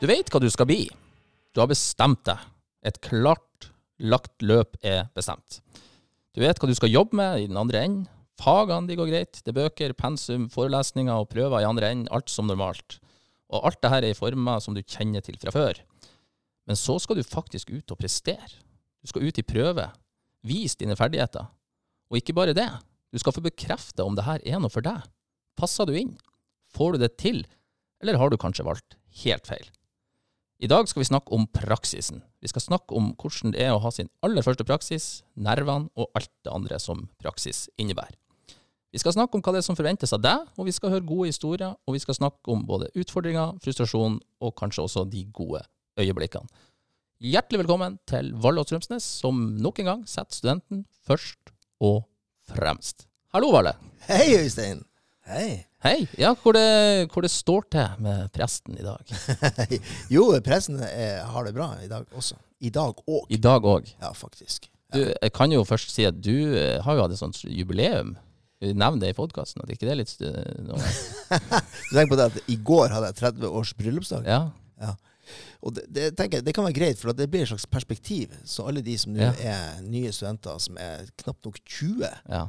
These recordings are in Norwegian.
Du vet hva du skal bli. Du har bestemt deg. Et klart lagt løp er bestemt. Du vet hva du skal jobbe med i den andre enden. Fagene de går greit. Det er bøker, pensum, forelesninger og prøver i andre enden. Alt som normalt. Og alt dette er i former som du kjenner til fra før. Men så skal du faktisk ut og prestere. Du skal ut i prøve. Vis dine ferdigheter. Og ikke bare det. Du skal få bekrefte om det her er noe for deg. Passer du inn? Får du det til? Eller har du kanskje valgt helt feil? I dag skal vi snakke om praksisen. Vi skal snakke om hvordan det er å ha sin aller første praksis, nervene og alt det andre som praksis innebærer. Vi skal snakke om hva det er som forventes av deg, og vi skal høre gode historier, og vi skal snakke om både utfordringer, frustrasjon og kanskje også de gode øyeblikkene. Hjertelig velkommen til Valle og Strømsnes, som nok en gang setter studenten først og fremst. Hallo, Valle. Hei, Øystein. Hei. Hei. Ja, hvor det, hvor det står til med presten i dag. jo, presten er, har det bra i dag også. I dag òg. I dag òg. Ja, faktisk. Du, jeg kan jo først si at du eh, har jo hatt et sånt jubileum. Nevn det i podkasten. At ikke det er litt noe Du tenker på det at i går hadde jeg 30 års bryllupsdag. Ja. Og det, det, tenker jeg, det kan være greit, for at det blir et slags perspektiv. Så alle de som nå Ja. er nye studenter, som er knapt nok 20, ja.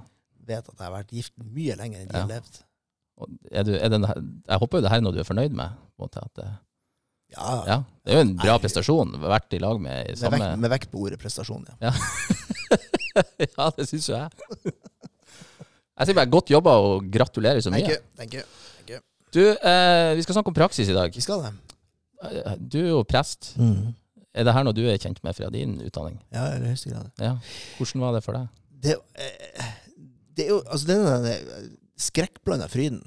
vet at jeg har vært gift mye lenger enn de Ja. har levd. Er du, er den, jeg håper jo det her er noe du er fornøyd med. Måte, at, det- Ja, ja. Det er jo en bra Nei. prestasjon. Vært i lag med i med, vekt, med vekt på ordet prestasjon, ja. Ja, det syns jo jeg. Jeg sier bare godt jobba og gratulerer så Thank mye. you. Thank you. Thank you. Du, eh, vi skal snakke om praksis i dag. Vi skal det. Du er jo prest. Mm. Er det her noe du er kjent med fra din utdanning? Ja, i høyeste grad. Ja. Hvordan var det for deg? det, eh, det er jo altså denne skrekkblanda fryden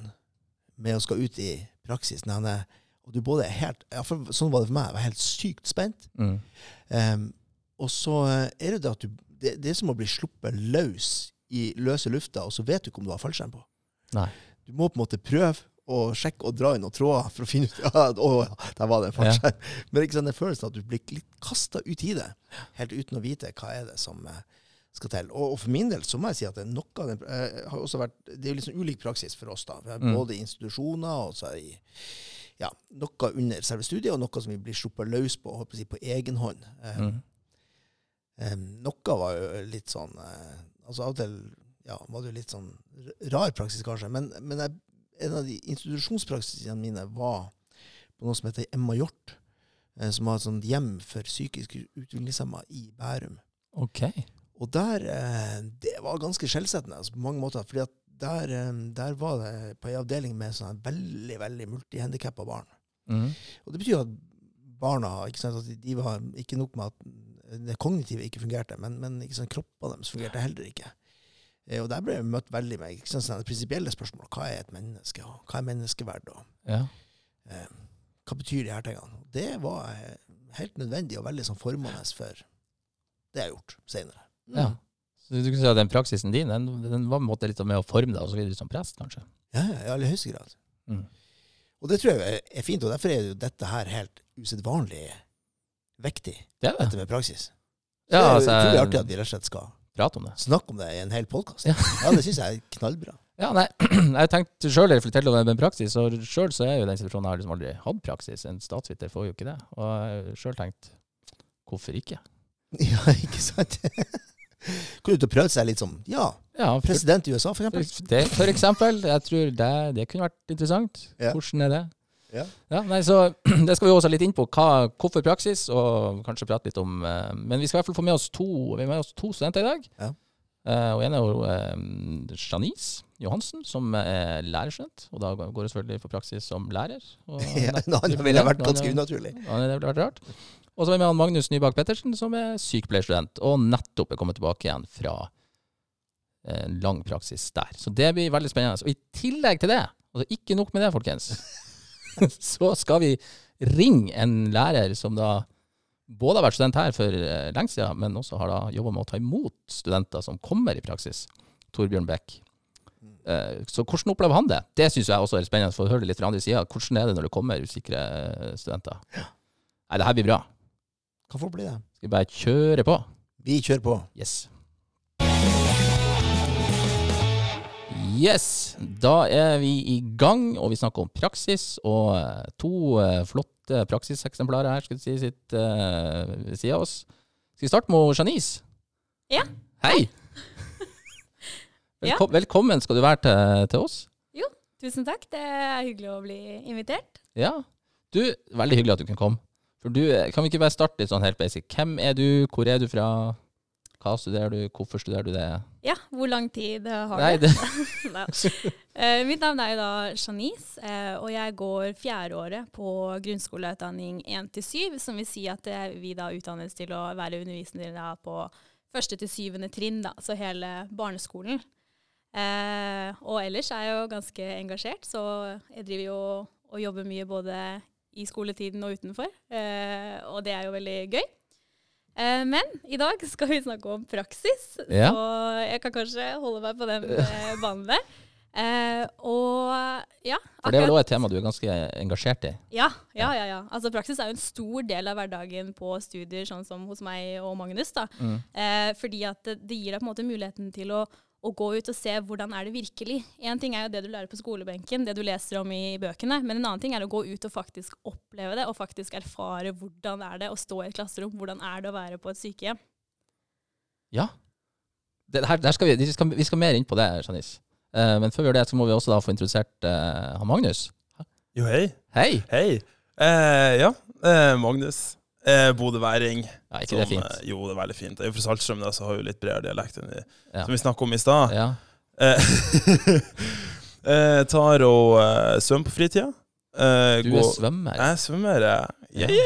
med å skal ut i praksis. Når han og du både er helt ja, for, Sånn var det for meg. Jeg var helt sykt spent. Mm. Um, og så eh, er det det at du det, det er som å bli sluppet løs i løse lufta, og så vet du ikke om du har fallskjerm på. Nei. Du må på en måte prøve og sjekke og dra inn noen tråder for å finne ut ja, å, ja, der var det en fallskjerm. Men ikke sant, den følelsen at du blir litt kasta ut i det, helt uten å vite hva er det som eh, skal til. Og, og for min del så må jeg si at det er noe av den eh, har også vært, Det er jo sånn ulik praksis for oss. da. Mm. Både institusjoner og så i ja, noe under selve studiet, og noe som vi blir sluppet løs på håper jeg på egen hånd. Eh, Mm. eh, noe var jo litt sånn eh, altså Av og til ja, var det jo litt sånn rar praksis, kanskje. Men, men jeg, en av de institusjonspraksisene mine var på noe som heter Emma Hjort. eh, Som har et sånt hjem for psykisk utviklingshemma i Bærum. OK. Og der eh, Det var ganske skjellsettende altså på mange måter. fordi at der, eh, der var det på ei avdeling med sånne veldig veldig multihandikappa barn. Mm. Og det betyr at barna ikke sant, at de- var ikke nok med at det kognitive ikke fungerte, men, men ikke sant, kroppene deres fungerte heller ikke. Eh, Og der ble jeg møtt veldig med ikke sant, sånne prinsipielle spørsmål. Hva er et menneske? Og hva er menneskeverd? Og Ja. eh, hva betyr de her tingene? Det var helt nødvendig og veldig sånn formende for det jeg har gjort senere. Mm. ja. Så du kan si at den praksisen din den, den var på en måte litt med å forme deg og så videre som prest, kanskje? Ja, i aller høyeste grad. Mm. Og det tror jeg er- fint, og derfor er jo dette her helt usedvanlig viktig, Det er dette med praksis. Så Ja, det er altså, utrolig artig at vi rett og slett skal prate om det. snakke om det i en hel podkast. Ja. Ja. det syns jeg er knallbra. Ja, nei, jeg tenkte sjøl reflektert over med praksis, og sjøl så er jo den situasjonen jeg har liksom aldri hatt praksis. En statsviter får jo ikke det. Og jeg sjøl tenkt hvorfor ikke? Ja, ikke sant? Kunne du prøvd seg litt som ja, Ja, for, president i USA, for eksempel? det, for eksempel. Jeg tror det, det kunne vært interessant. Ja. Hvordan er det? Ja. nei, så Det skal vi også litt inn på. Hva, hvorfor praksis, og kanskje prate litt om eh, Men vi skal i hvert fall få med oss to, vi med oss to studenter i dag. Ja. Eh, og en er jo eh, Janice Johansen, som er lærerstudent. Og da går hun selvfølgelig for praksis som lærer. Og Ja, nett- Noe ville vært ganske ja. unaturlig. Ja, det ville vært rart. Og så er vi med han Magnus Nybakk Pettersen, som er sykepleierstudent, og nettopp er kommet tilbake igjen fra en lang praksis der. Så det blir veldig spennende. Og i tillegg til det, altså ikke nok med det, folkens, så skal vi ringe en lærer som da både har vært student her for eh, lenge siden, men også har da jobba med å ta imot studenter som kommer i praksis. Torbjørn Beck. Eh, Så hvordan opplever han det? Det syns jeg også er spennende, for å høre det litt fra andre sida. Hvordan er det når det kommer usikre eh, studenter? Nei, det her blir bra. Hva får bli det? Skal vi bare kjøre på? Vi kjører på. Yes. Yes, da er vi i gang, og vi snakker om praksis. Og eh, to eh, flotte praksiseksemplarer her skal du si, sitt uh, ved siden av oss. Skal vi starte med Janice? Ja. Hei! Velko Velkommen skal du være til, til oss. Tusen takk. Det er hyggelig å bli invitert. Ja. Du, veldig hyggelig at du kunne komme. For du, kan vi ikke bare starte litt sånn helt basic? Hvem er du, hvor er du fra, hva studerer du, hvorfor studerer du det? Ja, hvor lang tid har Nei, du? det Nei. uh, mitt navn er jo da Janice, uh, og jeg går fjerdeåret på grunnskoleutdanning 1-7, som vil si at uh, vi da utdannes til å være undervisere på første til syvende trinn, da, så hele barneskolen. Eh, og ellers er jeg jo ganske engasjert, så jeg driver jo og jobber mye både i skoletiden og utenfor, eh, og det er jo veldig gøy. Eh, men i dag skal vi snakke om praksis, Ja. så jeg kan kanskje holde meg på den eh, banen der. Eh, og ja For det er vel akkurat- òg et tema du er ganske engasjert i? ja, ja, ja, ja. Altså praksis er jo en stor del av hverdagen på studier, sånn som hos meg og Magnus. da. Mm. Eh, fordi at det, det gir deg på en måte muligheten til å, å gå ut og se hvordan er det virkelig. Én ting er jo det du lærer på skolebenken, det du leser om i bøkene, men en annen ting er å gå ut og faktisk oppleve det, og faktisk erfare hvordan er det å stå i et klasserom, hvordan er det å være på et sykehjem. Ja. Det, her, der skal vi, vi, skal, vi skal mer inn på det, Janice. Uh, men før vi gjør det, så må vi også da få introdusert uh, han Magnus. Jo, hei. Hei! Hei. Uh, ja, eh, Magnus. Eh, Bodøværing. Ja, ikke det er fint? eh, jo, det er veldig fint. Jeg er jo fra Saltstrøm, da, så har jo litt bredere dialekt enn vi, Ja. som vi snakket om i stad. Ja. Eh, eh, tar og eh, svømmer på fritida. Eh, Du er svømmer. Jeg svømmer. Ja. Ja, ja,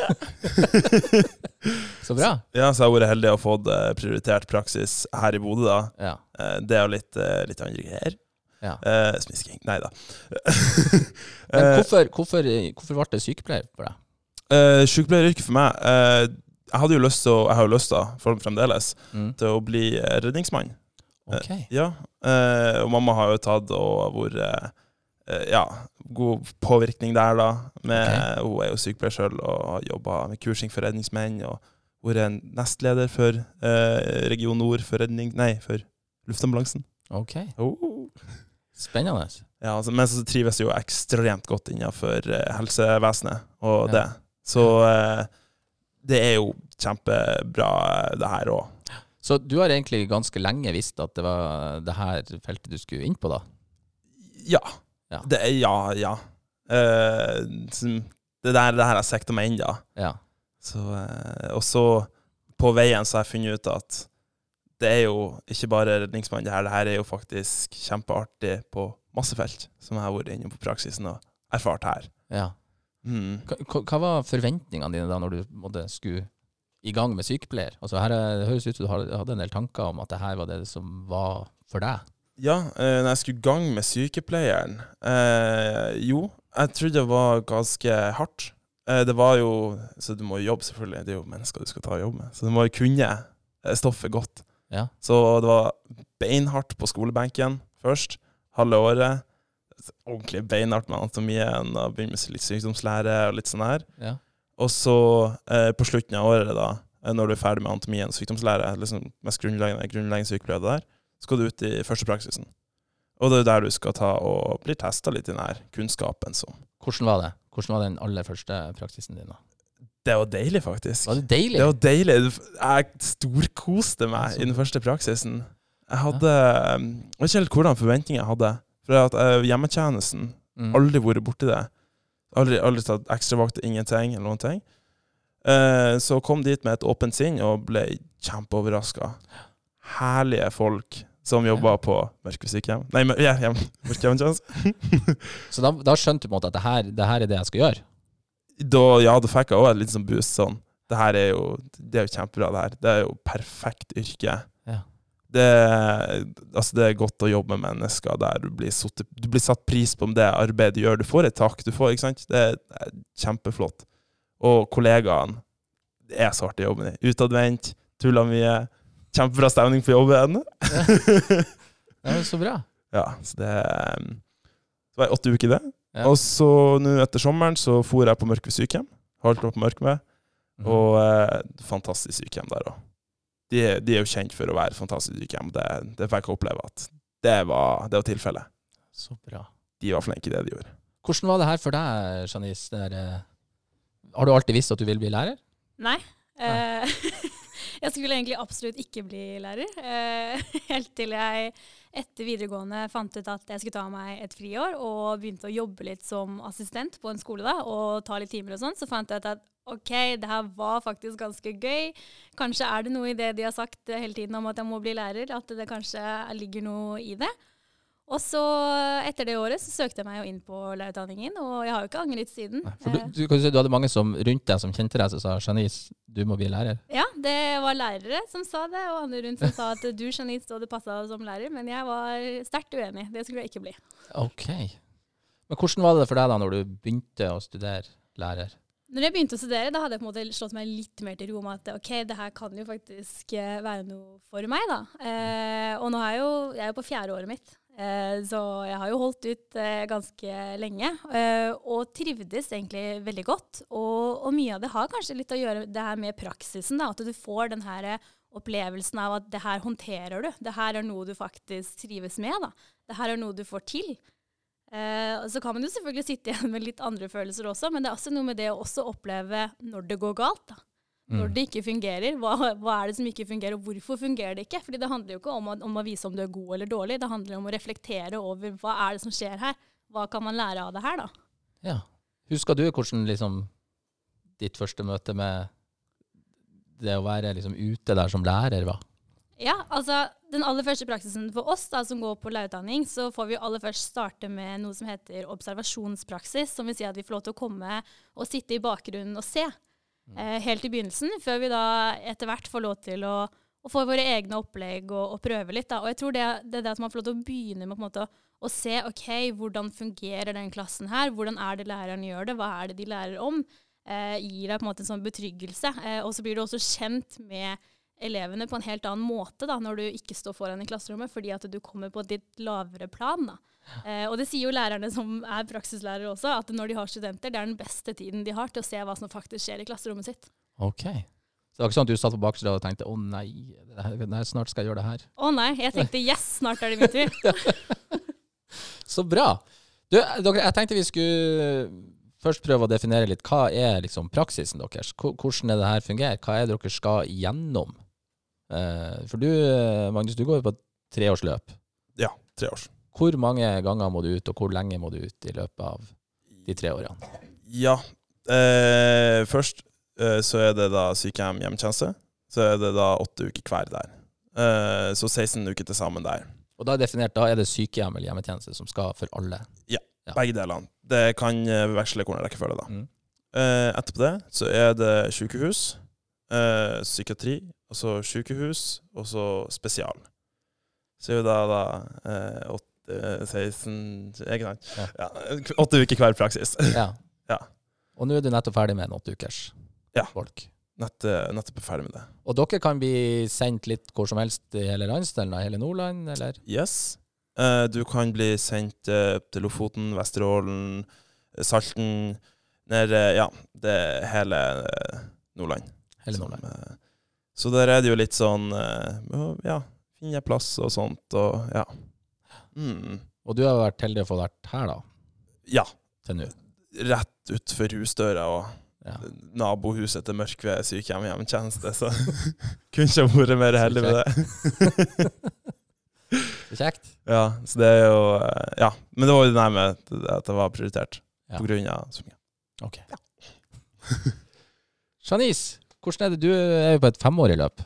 ja, så bra. Så ja, så jeg har vært heldig og fått prioritert praksis her i Bodø, da. Ja. Det er jo litt, litt andre greier. ja. Eh, smisking. Nei da. Men hvorfor, hvorfor, hvorfor ble det sykepleier for deg? Uh, Sykepleieryrket for meg uh, Jeg hadde jo lyst til å Jeg har jo lyst til, for fremdeles, Mm. til å bli uh, redningsmann. Ok. Ja. og mamma har jo tatt og vært Ja, god påvirkning der, da. Med, Hun er jo sykepleier sjøl og har jobba med kursing for redningsmenn. Og vært en nestleder for Region Nord for redning... Nei, for luftambulansen. ok. Oh. Spennende. Ja, altså, men så trives jeg jo ekstremt godt innenfor helsevesenet og Ja. det. Så eh, det er jo kjempebra, eh, det her òg. Så du har egentlig ganske lenge visst at det var det her feltet du skulle inn på, da? Ja. Ja. Det ja, ja. Eh, det der det her har sikta meg inn, da. Ja. Så, og så, på veien, så har jeg funnet ut at det er jo ikke bare redningsmann, det her. Det her er jo faktisk kjempeartig på masse felt, som jeg har vært inne på praksisen og erfart her. ja. Mm. Hva, hva- var forventningene dine da når du måtte, skulle i gang med sykepleier? Altså her er, Det høres ut som du hadde en del tanker om at det her var det som var for deg. Ja, eh, når jeg skulle i gang med sykepleieren eh, Jo, jeg trodde det var ganske hardt. Eh, det var jo Så du må jo jobbe, selvfølgelig. Det er jo mennesker du skal ta jobb med. Så du må jo kunne eh, stoffet godt. Ja. Så det var beinhardt på skolebenken først. Halve året. Ordentlig beinhardt med anatomien og begynner med litt sykdomslære og litt sånn her. Ja. Og så eh, på slutten av året, da, eh, når du er ferdig med anatomien og sykdomslære, liksom mest grunnleggende, grunnleggende sykepleier der, skal du ut i førstepraksisen. Og det er der du skal ta og bli testa litt i den her kunnskapen som Hvordan var det? Hvordan var den aller første praksisen din? da? Det var deilig, faktisk. Var det deilig? Det var deilig. Jeg storkoste meg i den første praksisen. Jeg hadde Jeg vet ikke helt hvordan forventninger jeg hadde. For at uh, hjemmetjenesten Mm. Aldri vært borti det. Aldri, aldri tatt ekstravakt, ingenting eller noen ting. Uh, så kom dit med et åpent sinn og ble kjempeoverraska. Herlige folk som jobba på sykehjem. Nei, ja, hjem. Hjemmetjeneste. Så da, da skjønte du på en måte at det her, det her er det jeg skal gjøre? da, ja, da fikk jeg òg et litt sånn boost sånn. Det her er jo, det er jo kjempebra, det her. Det er jo perfekt yrke. Ja. Det, altså det er godt å jobbe med mennesker der du blir, satt, du blir satt pris på om det arbeidet du gjør. Du får et tak du får, ikke sant? Det er kjempeflott. Og kollegaene Det er så artig jobben din. Utadvendt, tuller mye. Kjempebra stemning på jobben. Ja, er så bra. ja, så det det Så var jeg åtte uker i det. Ja. Og så nå etter sommeren så for jeg på Mørkve sykehjem. Holdt på Mørkve. Mhm. Og eh, fantastisk sykehjem der òg. De, er- de er jo kjent for å være fantastisk sykehjem. Det, det fikk jeg oppleve at det var, det var tilfellet. Så bra. De var flinke i det de gjorde. Hvordan var det her for deg, Janice? Der, eh, Har du alltid visst at du vil bli lærer? Nei. Nei. jeg skulle egentlig absolutt ikke bli lærer. Eh, helt til jeg etter videregående fant ut at jeg skulle ta meg et friår og begynte å jobbe litt som assistent på en skole da, og ta litt timer og sånn. Så fant jeg ut at OK, det her var faktisk ganske gøy. Kanskje er det noe i det de har sagt hele tiden om at jeg må bli lærer, at det kanskje ligger noe i det. Og så, etter det året, så søkte jeg meg jo inn på lærerutdanningen, og jeg har jo ikke angret siden. Du, du, du hadde mange som rundt deg som kjente deg, som sa Janice, du må bli lærer. Ja, det var lærere som sa det, og andre rundt som sa at du, Janice, du hadde passa som lærer, men jeg var sterkt uenig. Det skulle jeg ikke bli. Ok. Men hvordan var det for deg da når du begynte å studere lærer? Når jeg begynte å studere, da hadde jeg på en måte slått meg litt mer til ro med at ok, det her kan jo faktisk eh, være noe for meg, da. Eh, og nå er jeg jo, jeg er på fjerde året mitt. Eh, så jeg har jo holdt ut eh, ganske lenge, eh, og trivdes egentlig veldig godt. Og, og, mye av det har kanskje litt å gjøre det her med praksisen, da, at du får den her opplevelsen av at det her håndterer du. Det her er noe du faktisk trives med. da. Det her er noe du får til. Eh, så kan man jo selvfølgelig sitte igjen med litt andre følelser også, men det er også noe med det å også oppleve når det går galt. da. Når Mm. det ikke fungerer. Hva, hva er det som ikke fungerer, og hvorfor fungerer det ikke? Fordi det handler jo ikke om å, om å vise om du er god eller dårlig, det handler om å reflektere over hva er det som skjer her. Hva kan man lære av det her, da? Ja. Husker du hvordan liksom ditt første møte med det å være liksom ute der som lærer var? Ja, altså Den aller første praksisen for oss da, som går på lærerutdanning, så får vi aller først starte med noe som heter observasjonspraksis. Som vil si at vi får lov til å komme og sitte i bakgrunnen og se. Eh, helt i begynnelsen, før vi da etter hvert får lov til å, å få våre egne opplegg og, og prøve litt. Da. Og jeg tror det, det er det at man får lov til å begynne med på en måte, å se ok, hvordan fungerer den klassen her, hvordan er det læreren gjør det, hva er det de lærer om, eh, gir deg på en måte en sånn betryggelse. Eh, og så blir du også kjent med elevene på en helt annen måte da, når du ikke står foran i klasserommet, fordi at du kommer på et litt lavere plan. da. Eh, og det sier jo lærerne som er praksislærere også, at når de har studenter, det er den beste tiden de har til å se hva som faktisk skjer i klasserommet sitt. Ok. Så det var ikke sånn at du satt på baksida og tenkte å nei, her, snart skal jeg gjøre det her. Å nei, jeg tenkte yes, snart er det min tur. Så bra. Du, dere, jeg tenkte vi skulle først prøve å definere litt hva er liksom praksisen deres. Hvordan er det her fungerer? Hva er det dere skal igjennom? Eh, for du, eh, Magnus, du går jo på et treårsløp. Ja, tre års. Hvor mange ganger må du ut, og hvor lenge må du ut i løpet av de tre årene? Ja. Eh, først eh, så er det da sykehjem hjemmetjeneste. Så er det da åtte uker hver der. Eh, så 16 uker til sammen der. Og da er definert, da er det sykehjem eller hjemmetjeneste som skal for alle. Ja. Begge delene. Det kan eh, veksle hvordan rekkefølge, da. Mm. Etterpå det så er det sykehus, eh, psykiatri, og så sykehus, og så spesial. Så er jo da, da eh, åtte, 16 Ikke sant? Ja. Ja. åtte uker hver praksis. Ja. Ja. Og nå er du nettopp ferdig med en åtteukers Ja. folk. Nett, nettopp ferdig med det. Og dere kan bli sendt litt hvor som helst i hele landsdelen, hele Nordland, eller? Yes. Eh, du kan bli sendt eh, til Lofoten, Vesterålen, eh, Salten Ned eh, Ja, det hele eh, Nordland. Som, eh, så der er det jo litt sånn Ja, finner Ja, finne plass og sånt, og ja. Mm. Og du har vært heldig å få vært her, da, Ja. til nå. Rett utfor husdøra og Ja. nabohuset til Mørkved sykehjem hjemmetjeneste, så kunne ikke vært mer heldig med det. Så kjekt. Ja, så det er jo eh, Ja. Men det var jo det der med at det var prioritert Ja. på grunn av svømminga. Ok. Janice, hvordan er det? Du er jo på et femårig løp.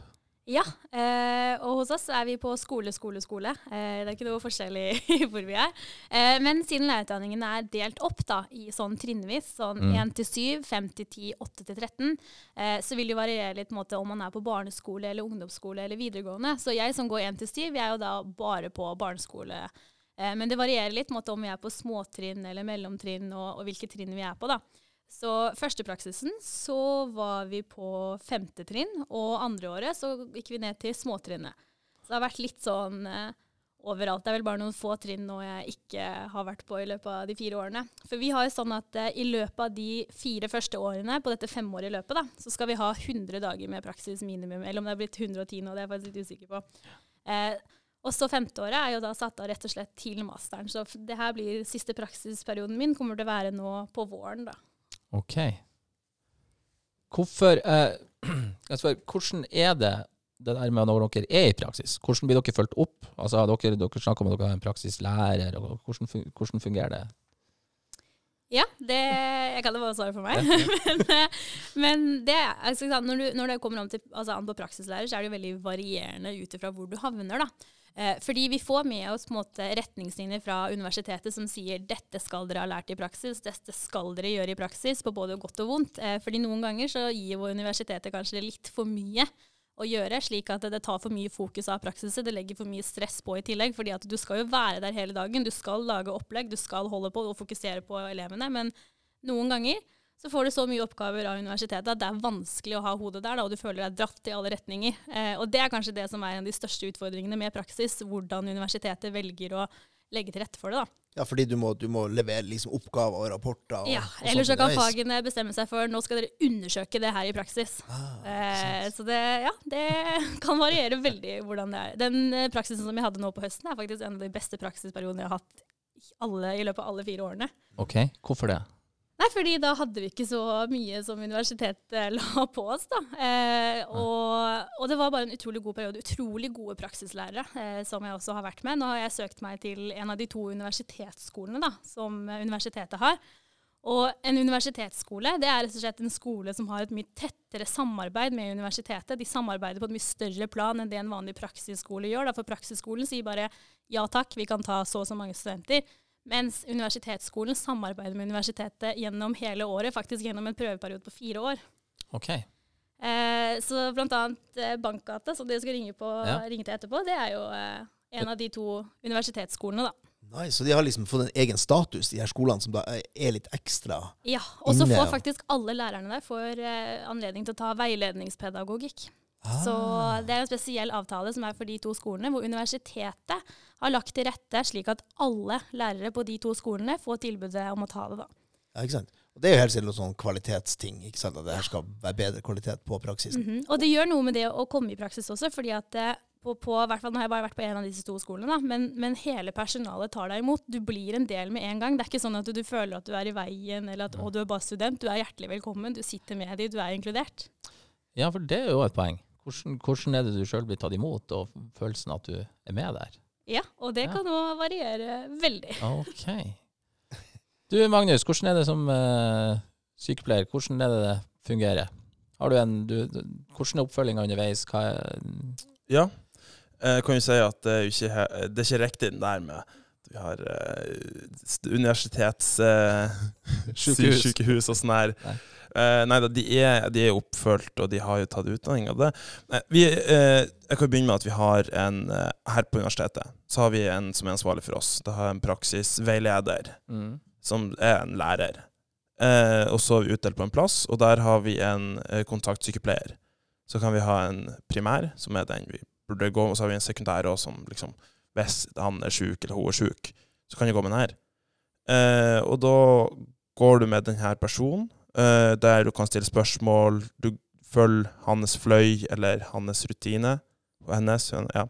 Ja, eh, og hos oss er vi på skole, skole, skole. Eh, det er ikke noe forskjellig i hvor vi er. Eh, men siden lærerutdanningen er delt opp da, i sånn trinnvis, sånn Mm. 1 til 7, 5 til 10, 8 til 13, eh, så vil det variere litt måte, om man er på barneskole eller ungdomsskole eller videregående. Så jeg som går 1 til 7, jeg er jo da bare på barneskole. Men det varierer litt måte, om vi er på småtrinn eller mellomtrinn, og, og hvilke trinn vi er på. da. Så første praksisen så var vi på femte trinn, og andre året så gikk vi ned til småtrinnet. Så det har vært litt sånn eh, overalt. Det er vel bare noen få trinn nå jeg ikke har vært på i løpet av de fire årene. For vi har jo sånn at eh, i løpet av de fire første årene på dette femårige løpet, da, så skal vi ha 100 dager med praksis minimum. Eller om det er blitt 110 nå, det er jeg faktisk litt usikker på. Eh, og så femteåret er jo da satt av rett og slett til masteren. Så det her blir siste praksisperioden min, kommer til å være nå på våren, da. Ok. Hvorfor eh, jeg spør, Hvordan er det det der med når dere er i praksis? Hvordan blir dere fulgt opp? Altså, har dere, dere snakker om at dere har en praksislærer. og Hvordan, hvordan fungerer det? Ja, det, jeg kan det bare svare for meg. men, eh, men det, altså, når, du, når det kommer om til, altså, an på praksislærer, så er det jo veldig varierende ut ifra hvor du havner. da. Eh, fordi vi får med oss måte, retningslinjer fra universitetet som sier dette skal dere ha lært i praksis, dette skal dere gjøre i praksis, på både godt og vondt. Eh, fordi noen ganger så gir jo universitetet kanskje litt for mye å gjøre, slik at det tar for mye fokus av praksiset. Det legger for mye stress på i tillegg, fordi at du skal jo være der hele dagen. Du skal lage opplegg, du skal holde på og fokusere på elevene. Men noen ganger så får du så mye oppgaver av universitetet at det er vanskelig å ha hodet der, da, og du føler deg dratt i alle retninger. Eh, og det er kanskje det som er en av de største utfordringene med praksis, hvordan universitetet velger å legge til rette for det. da. Ja, fordi du må, du må levere liksom oppgaver og rapporter. Og, Ja, og Eller så kan fagene bestemme seg for nå skal dere undersøke det her i praksis. Ah, Eh, så det, ja, det kan variere veldig hvordan det er. Den eh, praksisen som jeg hadde nå på høsten, er faktisk en av de beste praksisperiodene jeg har hatt i alle, i løpet av alle fire årene. Ok, Hvorfor det? Nei, fordi da hadde vi ikke så mye som universitetet la på oss, da. Eh, og, og det var bare en utrolig god periode. Utrolig gode praksislærere, eh, som jeg også har vært med. Nå har jeg søkt meg til en av de to universitetsskolene da, som eh, universitetet har. Og en universitetsskole det er rett og slett en skole som har et mye tettere samarbeid med universitetet. De samarbeider på et mye større plan enn det en vanlig praksisskole gjør. Da. For praksisskolen sier bare ja takk, vi kan ta så og så mange studenter. Mens universitetsskolen samarbeider med universitetet gjennom hele året, faktisk gjennom en prøveperiode på fire år. Ok. Eh, så blant annet eh, Bankgata, som dere skal ringe, på, Ja. ringe til etterpå, det er jo eh, en av de to universitetsskolene, da. Nice. Så de har liksom fått en egen status, de her skolene som da er- er litt ekstra Ja, Og så får faktisk alle lærerne der får, eh, anledning til å ta veiledningspedagogikk. Så Ah. det er en spesiell avtale som er for de to skolene, hvor universitetet har lagt til rette slik at alle lærere på de to skolene får tilbudet om å ta det. da. Ja, ikke sant? Og det er jo helt sikkert noen sånn kvalitetsting, ikke sant? at det her skal være bedre kvalitet på praksisen. Mhm. Og det gjør noe med det å komme i praksis også, fordi at eh, på, på, hvert fall, Nå har jeg bare vært på en av disse to skolene, da, men, men hele personalet tar deg imot. Du blir en del med en gang. Det er ikke sånn at du, du føler at du er i veien, eller at å, du er bare student. Du er hjertelig velkommen, du sitter med dem, du er inkludert. Ja, for det er jo et poeng. Hvordan, hvordan er det du sjøl blir tatt imot, og følelsen at du er med der? Ja, og det Ja. kan òg variere veldig. Ok. Du Magnus, hvordan er det som uh, sykepleier? Hvordan er det det fungerer? Har du en, du, hvordan er oppfølginga underveis? Hva er, Ja. Jeg kan jo si at det er, ikke, det er ikke riktig den der med at vi har uh, universitetssykehus uh, Sykehus. sykehus og sånn her. Nei. Eh, nei da, de er, de er oppfølt, og de har jo tatt utdanning av det. Nei, vi, eh, jeg kan begynne med at vi har en eh, Her på universitetet så har vi en som er ansvarlig for oss. Da har en praksisveileder mm. som er en lærer. Eh, og så er vi utdelt på en plass, og der har vi en eh, kontaktsykepleier. Så kan vi ha en primær, som er den vi burde gå, og så har vi en sekundær òg, som liksom Hvis han er sjuk, eller hun er sjuk, så kan jeg gå med den her. Eh, og da går du med denne personen, eh, der du kan stille spørsmål, du følger hans fløy, eller hans rutine, og hennes, ja.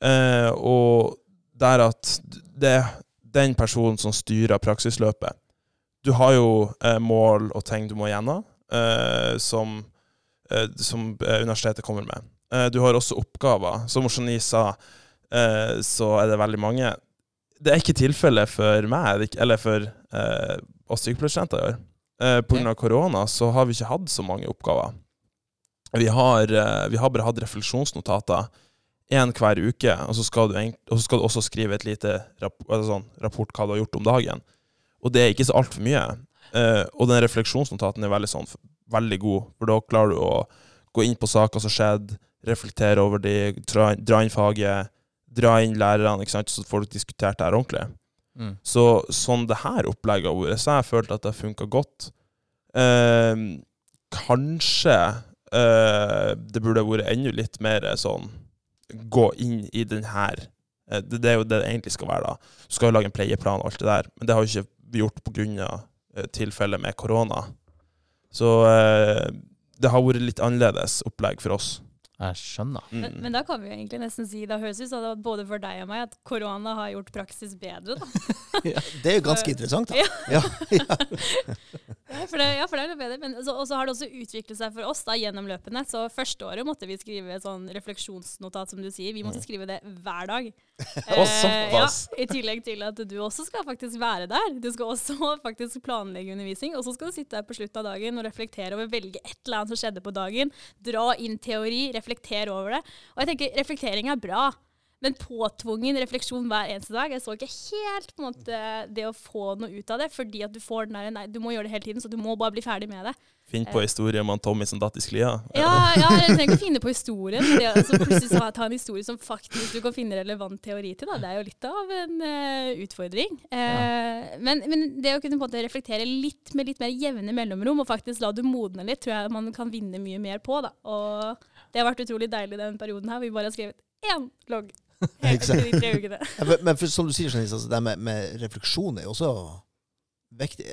Eh, og der at det er den personen som styrer praksisløpet. Du har jo eh, mål og ting du må gjennom, eh, som, eh, som eh, universitetet kommer med. Eh, du har også oppgaver. Som Oshani sa, eh, så er det veldig mange. Det er ikke tilfellet for meg, er eller for eh, oss sykepleierstudenter i år. Eh, av korona så har vi ikke hatt så mange oppgaver. Vi har, eh, vi har bare hatt refleksjonsnotater én hver uke, og så, skal du, og så skal du også skrive et lite rapp, altså sånn, rapport hva du har gjort om dagen. Og det er ikke så altfor mye. Eh, og den refleksjonsnotaten er veldig, sånn, veldig god, for da klarer du å gå inn på saker som skjedde, reflektere over de, dra, inn faget, dra inn lærerne, så får du diskutert det her ordentlig. Mm. Så sånn det her opplegget har vært, så har jeg følt at det har funka godt. Eh, kanskje eh, det burde vært enda litt mer sånn Gå inn i den her eh, det, det er jo det det egentlig skal være, da. Du skal jo lage en pleieplan og alt det der, men det har jo ikke gjort pga. Uh, tilfellet med korona. Så eh, det har vært litt annerledes opplegg for oss. Jeg skjønner. Mm. Men, men da kan vi jo egentlig nesten si, da høres det ut som det både for deg og meg at korona har gjort praksis bedre. da. Det er jo ganske interessant, da. Ja. Ja, ja. For det, ja, for det er noe bedre. Men så, og så har det også utviklet seg for oss da, gjennom løpene. Så første året måtte vi skrive et sånn refleksjonsnotat, som du sier. Vi måtte skrive det hver dag. eh, ja, I tillegg til at du også skal faktisk være der. Du skal også faktisk planlegge undervisning. Og så skal du sitte her på slutten av dagen og reflektere over, velge et eller annet som skjedde på dagen. Dra inn teori, reflektere over det. Og jeg tenker reflektering er bra. Men påtvungen refleksjon hver eneste dag Jeg så ikke helt på en måte det å få noe ut av det, fordi at du får den der Nei, du må gjøre det hele tiden, så du må bare bli ferdig med det. Finn på historie om han Tommy som datt i sklia. Ja, ja jeg trenger ikke å finne på historien. Det, altså, plutselig så ta en historie som faktisk du kan finne relevant teori til, da. det er jo litt av en uh, utfordring. Uh, men, men, det å kunne på en måte reflektere litt med litt mer jevne mellomrom, og faktisk la det modne litt, tror jeg man kan vinne mye mer på. da. Og det har vært utrolig deilig den perioden her. Vi bare har skrevet én logg? De tre ukene. Men, for, som du sier, Janice, altså, det med, med refleksjon er jo også viktig.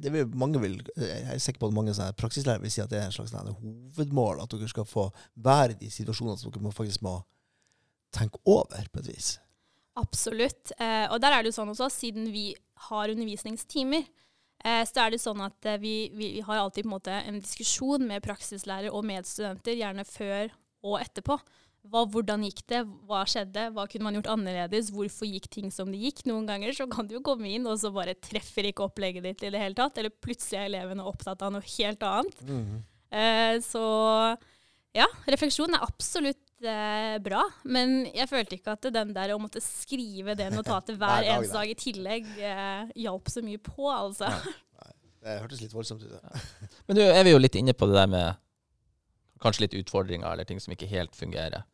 Det vil, mange vil, jeg er sikker på at mange praksislærere vil si at det er en slags en hovedmål, at dere skal få være i de situasjonene som dere må, faktisk må tenke over, på et vis. Absolutt. Eh, og der er det jo sånn også, siden vi har undervisningstimer, eh, så er det sånn at eh, vi, vi, har alltid på en måte en diskusjon med praksislærere og medstudenter, gjerne før og etterpå. Hva, hvordan gikk det? Hva skjedde? Hva kunne man gjort annerledes? Hvorfor gikk ting som det gikk? Noen ganger så kan du jo komme inn, og så bare treffer ikke opplegget ditt i det hele tatt. Eller plutselig er elevene opptatt av noe helt annet. Eh, så ja, refleksjon er absolutt eh, bra. Men jeg følte ikke at den der å måtte skrive det notatet hver Hver dag, eneste dag i tillegg eh, hjalp så mye på, altså. Det hørtes litt voldsomt ut. Ja. Men du er vi jo litt inne på det der med kanskje litt utfordringer eller ting som ikke helt fungerer.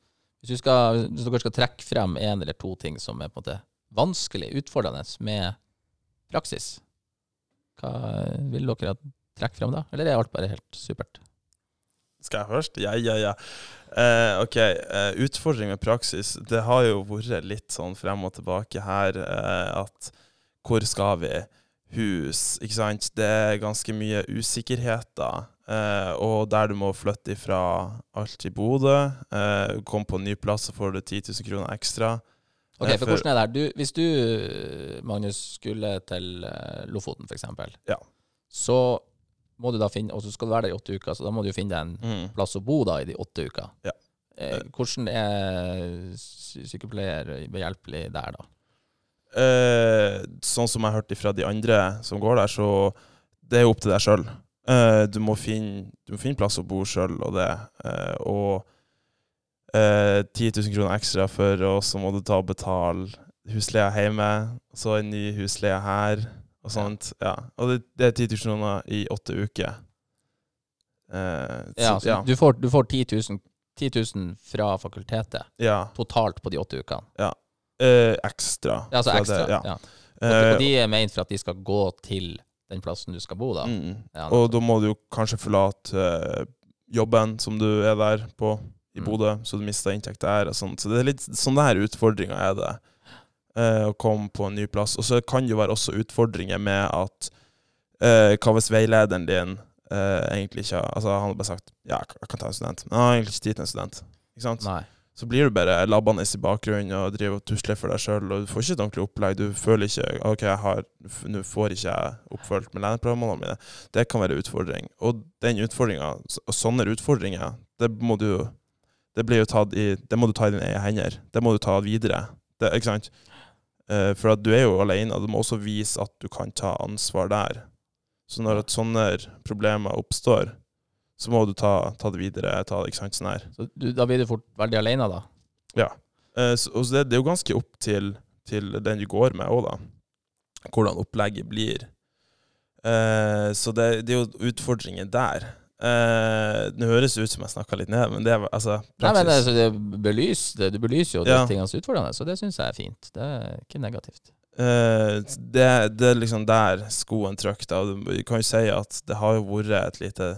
Hvis, skal, hvis dere skal trekke frem en eller to ting som er på en måte vanskelig, utfordrende med praksis, hva vil dere trekke frem da? Eller er alt bare helt supert? Skal jeg først? Ja, ja, ja. Eh, ok, eh, utfordring med praksis. Det har jo vært litt sånn frem og tilbake her eh, at hvor skal vi? Hus, ikke sant? Det er ganske mye usikkerheter. Eh, og der du må flytte ifra alt i Bodø, eh, komme på en ny plass, så får du 10 000 kroner ekstra. Ok, for, for hvordan er det her? Du, hvis du, Magnus, skulle til eh, Lofoten f.eks., Ja. så må du da finne, og så skal du være der i åtte uker, så da må du jo finne deg en Mm. plass å bo da i de åtte uker. Ja. Eh, hvordan er sykepleier behjelpelig der, da? Eh, sånn som jeg hørte fra de andre som går der, så det er jo opp til deg sjøl. Eh, du, må finne- du må finne plass å bo sjøl og det. Eh, og uh, 10 000 kroner ekstra for, og så må du ta og betale husleia hjemme, så en ny husleie her, og sånt. Ja. Og det, det er 10 000 kroner i åtte uker. Eh, Ja, så, så ja. Du får, du får 10 000, 10 000 fra fakultetet ja. totalt på de åtte ukene. Eh, ekstra. Ja, altså Så det- ekstra. ja. ja. Og, og de er ment for at de skal gå til den plassen du skal bo, da. Mm. Ja, og da må du jo kanskje forlate eh, jobben som du er der på i Mm. Bodø, så du mister inntekt der. og sånt. Så det er litt sånne her utfordringer er det. eh, å komme på en ny plass. Og så kan det jo være også utfordringer med at eh, hva hvis veilederen din eh, egentlig ikke har Altså, han har bare sagt ja, jeg kan ta en student, men han har egentlig ikke tid til en student. Ikke sant? Nei. Så blir du bare labbende i bakgrunnen og driver og tusler for deg sjøl, og du får ikke et ordentlig opplegg. Du føler ikke OK, jeg har nå får ikke jeg oppfølgt med lærerprogrammene mine. Det kan være utfordring. Og den utfordringa, og sånne utfordringer, det må du det blir jo tatt i Det må du ta i dine egne hender. Det må du ta videre. Det, ikke sant? Eh, for at du er jo alene. og Du må også vise at du kan ta ansvar der. Så når at sånne problemer oppstår, så må du ta, ta det videre. Ta, ikke sant, sånn her. Så du, da blir du fort veldig alene, da. Eh, så, og så det, det er jo ganske opp til, til den du går med òg, da. Hvordan opplegget blir. Eh, så det, det er jo utfordringer der. Eh, det høres ut som jeg snakka litt ned, men det er altså Nei, men praksis. altså, det belys, det, Du belyser jo Ja. de er utfordrende, så det syns jeg er fint. Det er ikke negativt. Eh, det, det er liksom der skoen trykker. Du kan jo si at det har jo vært et lite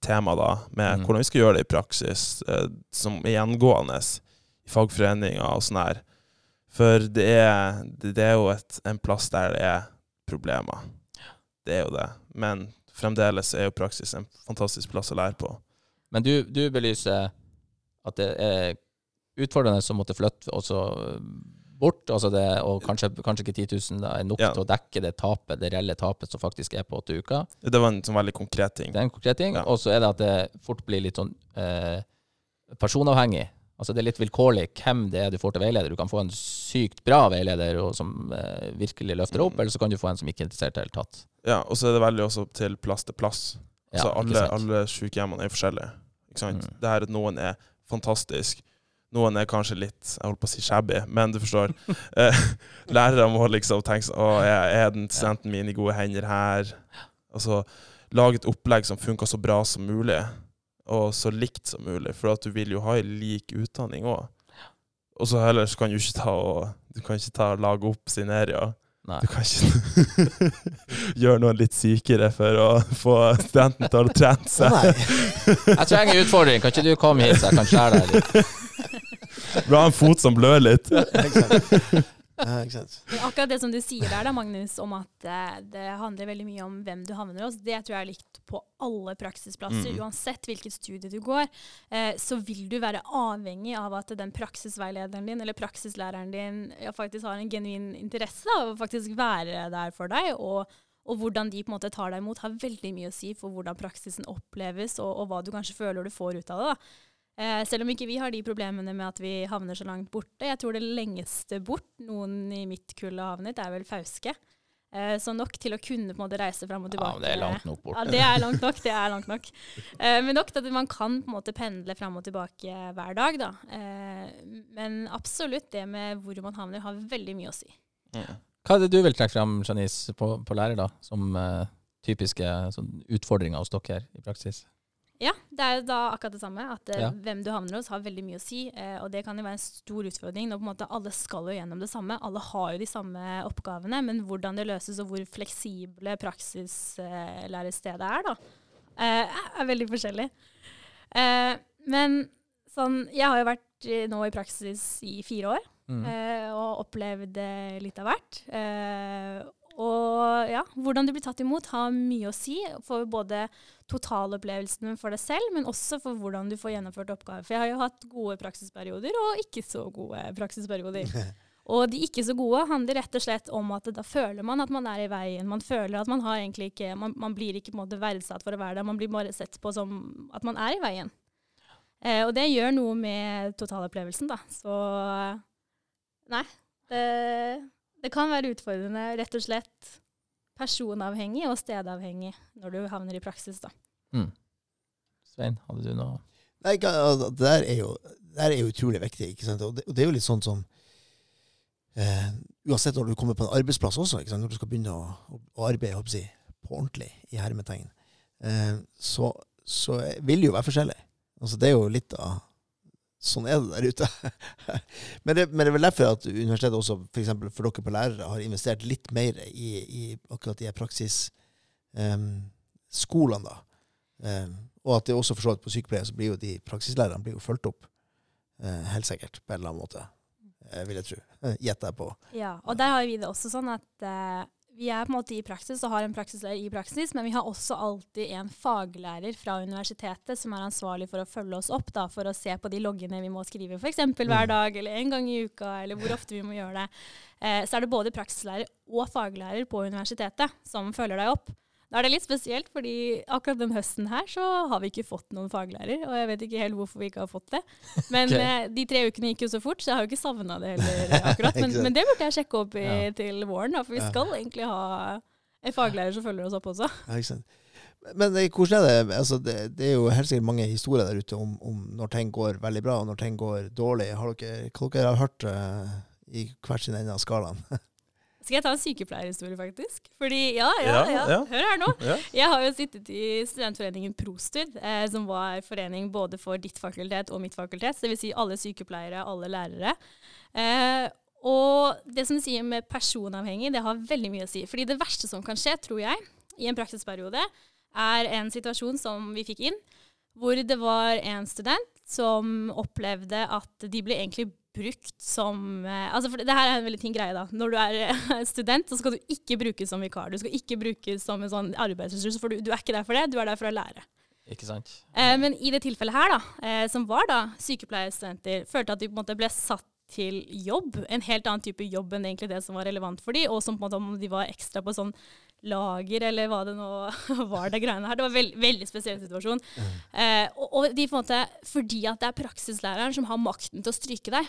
tema da, med mm. hvordan vi skal gjøre det i praksis, eh, som er gjengående i fagforeninger og sånn her. For det er, det, er jo et, en plass der det er problemer. Det er jo det. Men fremdeles er jo praksis en fantastisk plass å lære på. Men du, du belyser at det er utfordrende som måtte flytte, og så bort, altså det, og kanskje, kanskje ikke 10 000 da, er nok Ja. til å dekke det tapet, det reelle tapet som faktisk er på åtte uker. Det var en sånn veldig konkret ting. Det er en konkret ting. Ja. Og så er det at det fort blir litt sånn eh, personavhengig. Altså det er litt vilkårlig hvem det er du får til veileder. Du kan få en sykt bra veileder og som eh, virkelig løfter opp, Mm. eller så kan du få en som ikke er interessert i det hele tatt. Ja, og så er det veldig også til plass til plass. Ja, Altså ikke alle, alle sykehjemmene er forskjellige. Ikke sant? Mm. Det her at noen er fantastisk, noen er kanskje litt jeg holdt på å si shabby, men du forstår. Eh, lærere må liksom tenke sånn Å, er, den studenten min i gode hender her? Altså lage et opplegg som funker så bra som mulig, og så likt som mulig, for at du vil jo ha en lik utdanning òg. Og så heller så kan du ikke ta og Du kan ikke ta og lage opp scenarioer. Nei. Du kan ikke gjøre noen litt sykere for å få studenten til å trene seg. nei. Jeg trenger en utfordring. Kan ikke du komme hit, så jeg kan skjære deg litt? Du har en fot som blør litt. Ja, akkurat det som du sier der, da, Magnus, om at eh, det handler veldig mye om hvem du havner hos, det tror jeg er likt på alle praksisplasser. Mm. Uansett hvilket studie du går, eh, så vil du være avhengig av at den praksisveilederen din eller praksislæreren din ja, faktisk har en genuin interesse av å faktisk være der for deg. og og hvordan de på en måte tar deg imot, har veldig mye å si for hvordan praksisen oppleves, og, og hva du kanskje føler du får ut av det. da. Eh, selv om ikke vi har de problemene med at vi havner så langt borte. Jeg tror det lengste bort noen i mitt kull har havnet, er vel Fauske. Eh, så nok til å kunne på en måte reise fram og tilbake. Ja, det er langt nok bort. Ja, det er langt nok. det er langt nok. Eh, men nok til at man kan på en måte pendle fram og tilbake hver dag. da. Eh, men absolutt det med hvor man havner, har veldig mye å si. Hva er det du vil trekke frem, Janice, på, på lærer, da, som typiske sånn, utfordringer hos dere her i praksis? Ja, det er jo da akkurat det samme. At eh, Ja. hvem du havner hos, har veldig mye å si. Eh, og det kan jo være en stor utfordring når på en måte alle skal jo gjennom det samme. Alle har jo de samme oppgavene, men hvordan det løses og hvor fleksible praksislærestedet er, da, eh, er veldig forskjellig. Men sånn Jeg har jo vært nå i praksis i fire år. Mm. og opplevd litt av hvert. Eh, og ja, hvordan du blir tatt imot har mye å si for både totalopplevelsen for deg selv, men også for hvordan du får gjennomført oppgaver. For jeg har jo hatt gode praksisperioder og ikke så gode praksisperioder. Og de ikke så gode handler rett og slett om at da føler man at man er i veien. Man føler at man har egentlig ikke Man, man blir ikke på en måte verdsatt for å være der, man blir bare sett på som at man er i veien. Eh, og det gjør noe med totalopplevelsen, da. Så nei. Det, det kan være utfordrende, rett og slett personavhengig og stedavhengig når du havner i praksis, da. Mm. Svein, hadde du noe Nei, altså, det der er jo, der er jo utrolig viktig. ikke sant? Og det, og det er jo litt sånn som eh, Uansett når du kommer på en arbeidsplass også, ikke sant? når du skal begynne å, å, arbeide håper jeg, å si, på ordentlig, i hermetegn, eh, så, så vil det jo være forskjellig. Altså, det er jo litt av Sånn er det der ute. men, det, men det er vel derfor at universitetet også, for eksempel for dere på lærere, har investert litt mer i, i akkurat de her um, da. Um, og at det også for så vidt på sykepleie så blir jo de praksislærerne blir jo fulgt opp. uh, helt sikkert, på en eller annen måte. Uh, vil jeg tro. Gjetter jeg på. Ja, og der har vi det også sånn at eh, vi er på en måte i praksis og har en praksislærer i praksis, men vi har også alltid en faglærer fra universitetet som er ansvarlig for å følge oss opp, da, for å se på de loggene vi må skrive f.eks. hver dag eller en gang i uka, eller hvor ofte vi må gjøre det. Eh, så er det både praksislærer og faglærer på universitetet som følger deg opp. Da er det litt spesielt, fordi akkurat den høsten her så har vi ikke fått noen faglærer, og jeg vet ikke helt hvorfor vi ikke har fått det. Men Ok. eh, de tre ukene gikk jo så fort, så jeg har jo ikke savna det heller akkurat. Men, men det burde jeg sjekke opp i, Ja. til våren, da, for vi Ja. skal egentlig ha en faglærer som følger oss opp også. Ja, ikke sant? Men eh, hvordan er det? Altså, det? Det er jo helt sikkert mange historier der ute om, om når ting går veldig bra, og når ting går dårlig. Har dere, hva dere har hørt uh, i hver sin ende av skalaen? Skal jeg ta en sykepleierhistorie, faktisk? Fordi, ja, ja, Ja, ja. Hør her nå. Ja. Jeg har jo sittet i studentforeningen Prostud, eh, som var forening både for ditt fakultet og mitt fakultet, dvs. Si alle sykepleiere, alle lærere. Eh, og det som du sier med personavhengig, det har veldig mye å si. Fordi det verste som kan skje, tror jeg, i en praksisperiode, er en situasjon som vi fikk inn, hvor det var en student som opplevde at de ble egentlig brukt som eh, altså for det, det her er en veldig fin greie. da. Når du er eh, student, så skal du ikke brukes som vikar. Du skal ikke brukes som en sånn arbeidsressurs, for du, du er ikke der for det, du er der for å lære. Ikke sant? Eh, men i det tilfellet her, da, eh, som var da sykepleierstudenter, følte at de på en måte ble satt til jobb. En helt annen type jobb enn egentlig det som var relevant for dem, og som på en måte om de var ekstra på sånn lager, eller hva det nå var, det greiene her. Det var en veld, veldig spesiell situasjon. Eh, og, og de på en måte, fordi at det er praksislæreren som har makten til å stryke deg,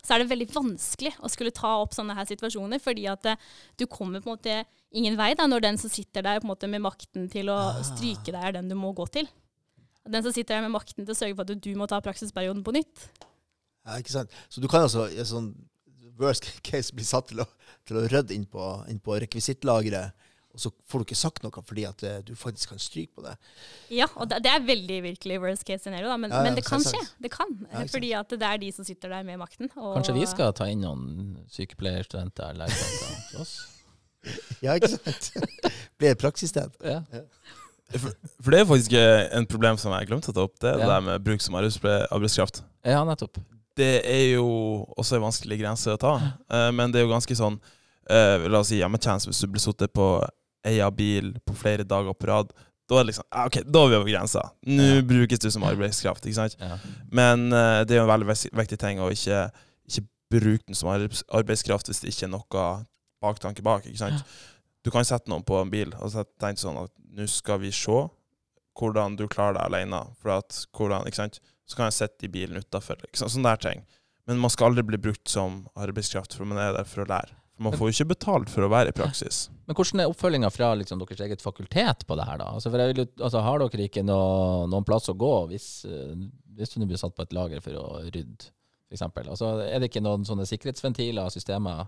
så er det veldig vanskelig å skulle ta opp sånne her situasjoner, fordi at eh, du kommer på en måte ingen vei da, når den som sitter der på en måte med makten til å Ah. stryke deg, er den du må gå til. Den som sitter der med makten til å sørge for at du må ta praksisperioden på nytt. Ja, ikke sant? Så du kan altså i sånn worst case bli satt til å, til å rydde inn på, inn på rekvisittlageret, og så får du ikke sagt noe fordi at eh, du faktisk kan stryke på det. Ja, og det, er veldig virkelig worst case scenario, da, men, Ja, ja, men det kan skje. Det kan, Ja, fordi at det er de som sitter der med makten. Og, Kanskje vi skal ta inn noen sykepleierstudenter eller legestudenter hos oss? Ja, ikke sant? Blir et praksissted. Ja. For, for det er faktisk eh, en problem som jeg glemte å ta opp, det er det der med bruk som arbeidskraft. ja, nettopp. Det er jo også en vanskelig grense å ta, eh, men det er jo ganske sånn eh, La oss si hjemmetjeneste, hvis du blir sittet på eia bil på flere dager på rad. Da er det liksom ah, OK, da er vi over grensa. Nå Ja. brukes du som arbeidskraft. ikke sant? Ja. Men uh, det er jo en veldig viktig ting å ikke, ikke bruke den som arbeidskraft hvis det ikke er noe baktanke bak. ikke sant? Du kan sette noen på en bil og tenke sånn at nå skal vi se hvordan du klarer deg alene. For at, hvordan, ikke sant? Så kan jeg sitte i bilen utafor. Sånne der ting. Men man skal aldri bli brukt som arbeidskraft, for man er der for å lære. Man får jo ikke betalt for å være i praksis. Men hvordan er oppfølginga fra liksom, deres eget fakultet på det her, da? Altså, for jeg vil, altså, har dere ikke noe, noen plass å gå hvis, eh, hvis du blir satt på et lager for å rydde, f.eks.? Altså, er det ikke noen sånne sikkerhetsventiler og systemer?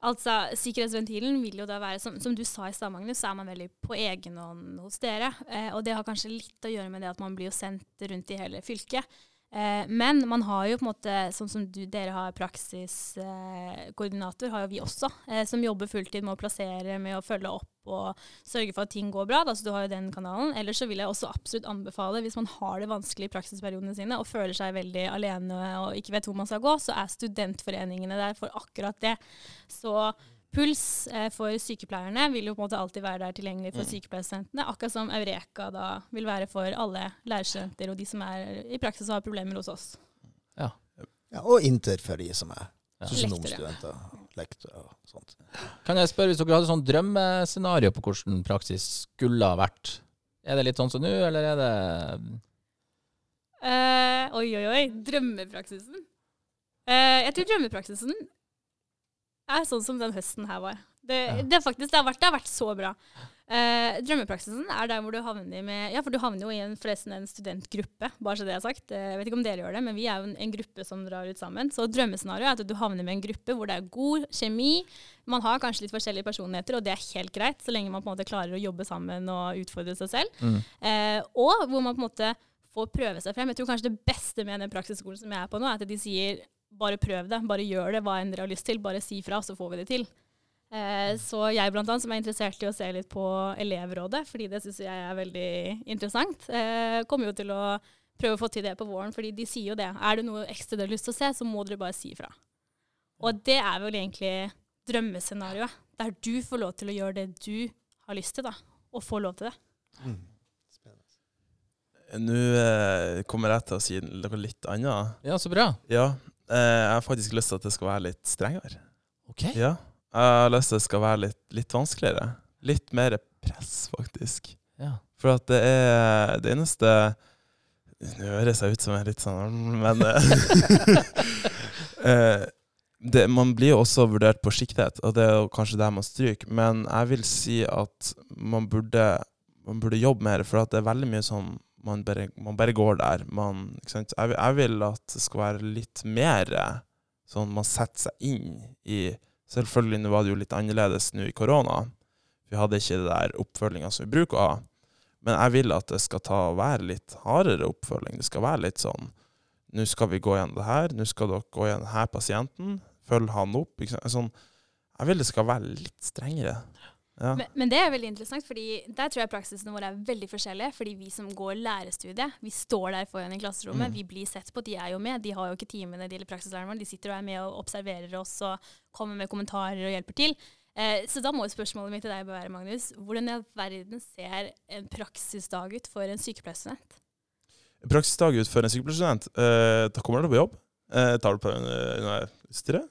Altså, Sikkerhetsventilen vil jo da være, som, som du sa i stad, Magnus, så er man veldig på egen hånd hos dere. Eh, og det har kanskje litt å gjøre med det at man blir jo sendt rundt i hele fylket. Eh, men man har jo på en måte, sånn som du, dere har praksiskoordinator, har jo vi også, eh, som jobber fulltid med å plassere, med å følge opp og sørge for at ting går bra. Da, så du har jo den kanalen. Ellers så vil jeg også absolutt anbefale, hvis man har det vanskelig i praksisperiodene sine og føler seg veldig alene og ikke vet hvor man skal gå, så er studentforeningene der for akkurat det. Så Puls eh, for sykepleierne vil jo på en måte alltid være der tilgjengelig for sykepleierstudentene, akkurat som Eureka da vil være for alle lærerstudenter og de som er i praksis har problemer hos oss. Ja, og Inter for de som er Ja. sosionomstudenter, lektorer og sånt. Kan jeg spørre, hvis dere hadde sånn drømmescenario på hvordan praksis skulle ha vært, er det litt sånn som nå, eller er det Eh, oi, oi, oi. Drømmepraksisen. Eh, jeg tror drømmepraksisen er sånn som den høsten her var. Det, Ja. det, er faktisk, det, har vært, det har vært så bra. Eh, drømmepraksisen er der hvor du havner med Ja, for du havner jo i en, forresten en studentgruppe, bare så det er sagt. Eh, Jeg vet ikke om dere gjør det, men vi er jo en, en gruppe som drar ut sammen. Så drømmescenarioet er at du havner med en gruppe hvor det er god kjemi. Man har kanskje litt forskjellige personligheter, og det er helt greit, så lenge man på en måte klarer å jobbe sammen og utfordre seg selv. mm. Eh, og hvor man på en måte får prøve seg frem. Jeg tror kanskje det beste med den praksisskolen som jeg er på nå, er at de sier bare prøv det, bare gjør det, hva enn dere har lyst til, bare si fra, så får vi det til. Eh, så jeg blant annet, som er interessert i å se litt på elevrådet, fordi det syns jeg er veldig interessant, eh, kommer jo til å prøve å få til det på våren, fordi de sier jo det. Er det noe ekstra dere har lyst til å se, så må dere bare si fra. Og det er vel egentlig drømmescenarioet, der du får lov til å gjøre det du har lyst til, da, og får lov til det. Mm. Nå eh, kommer jeg til å si noe litt annet. Ja, så bra. Ja, jeg har faktisk lyst til at det skal være litt strengere. Ok. Ja, jeg har lyst til at det skal være litt, litt vanskeligere. Litt mer press, faktisk. Ja. For at det er det eneste Nå høres jeg ut som en litt sånn Men eh, eh, det, Man blir jo også vurdert på skikthet, og det er jo kanskje der man stryker. Men jeg vil si at man burde, man burde jobbe mer, for at det er veldig mye sånn man bare, man bare går der. Man? Jeg, jeg vil at det skal være litt mer sånn man setter seg inn i Selvfølgelig nå var det jo litt annerledes nå i korona. Vi hadde ikke det der oppfølginga som vi bruker å ha. Men jeg vil at det skal ta, være litt hardere oppfølging. Det skal være litt sånn Nå skal vi gå gjennom det her. Nå skal dere gå gjennom denne pasienten. Følg han opp. Sånn, jeg vil det skal være litt strengere. Ja. Men, men det er veldig interessant, fordi der tror jeg praksisene våre er veldig forskjellige. Fordi vi som går lærerstudiet, vi står der foran i klasserommet, Mm. vi blir sett på. De er jo med. De har jo ikke timene, de eller praksislærerne våre. De sitter og er med og observerer oss og kommer med kommentarer og hjelper til. Eh, så da må jo spørsmålet mitt til deg være, Magnus, hvordan i all verden ser en praksisdag ut for en sykepleierstudent? Praksisdag ut for en sykepleierstudent. Eh, da kommer du på jobb. Eh, tar du på en utstyret.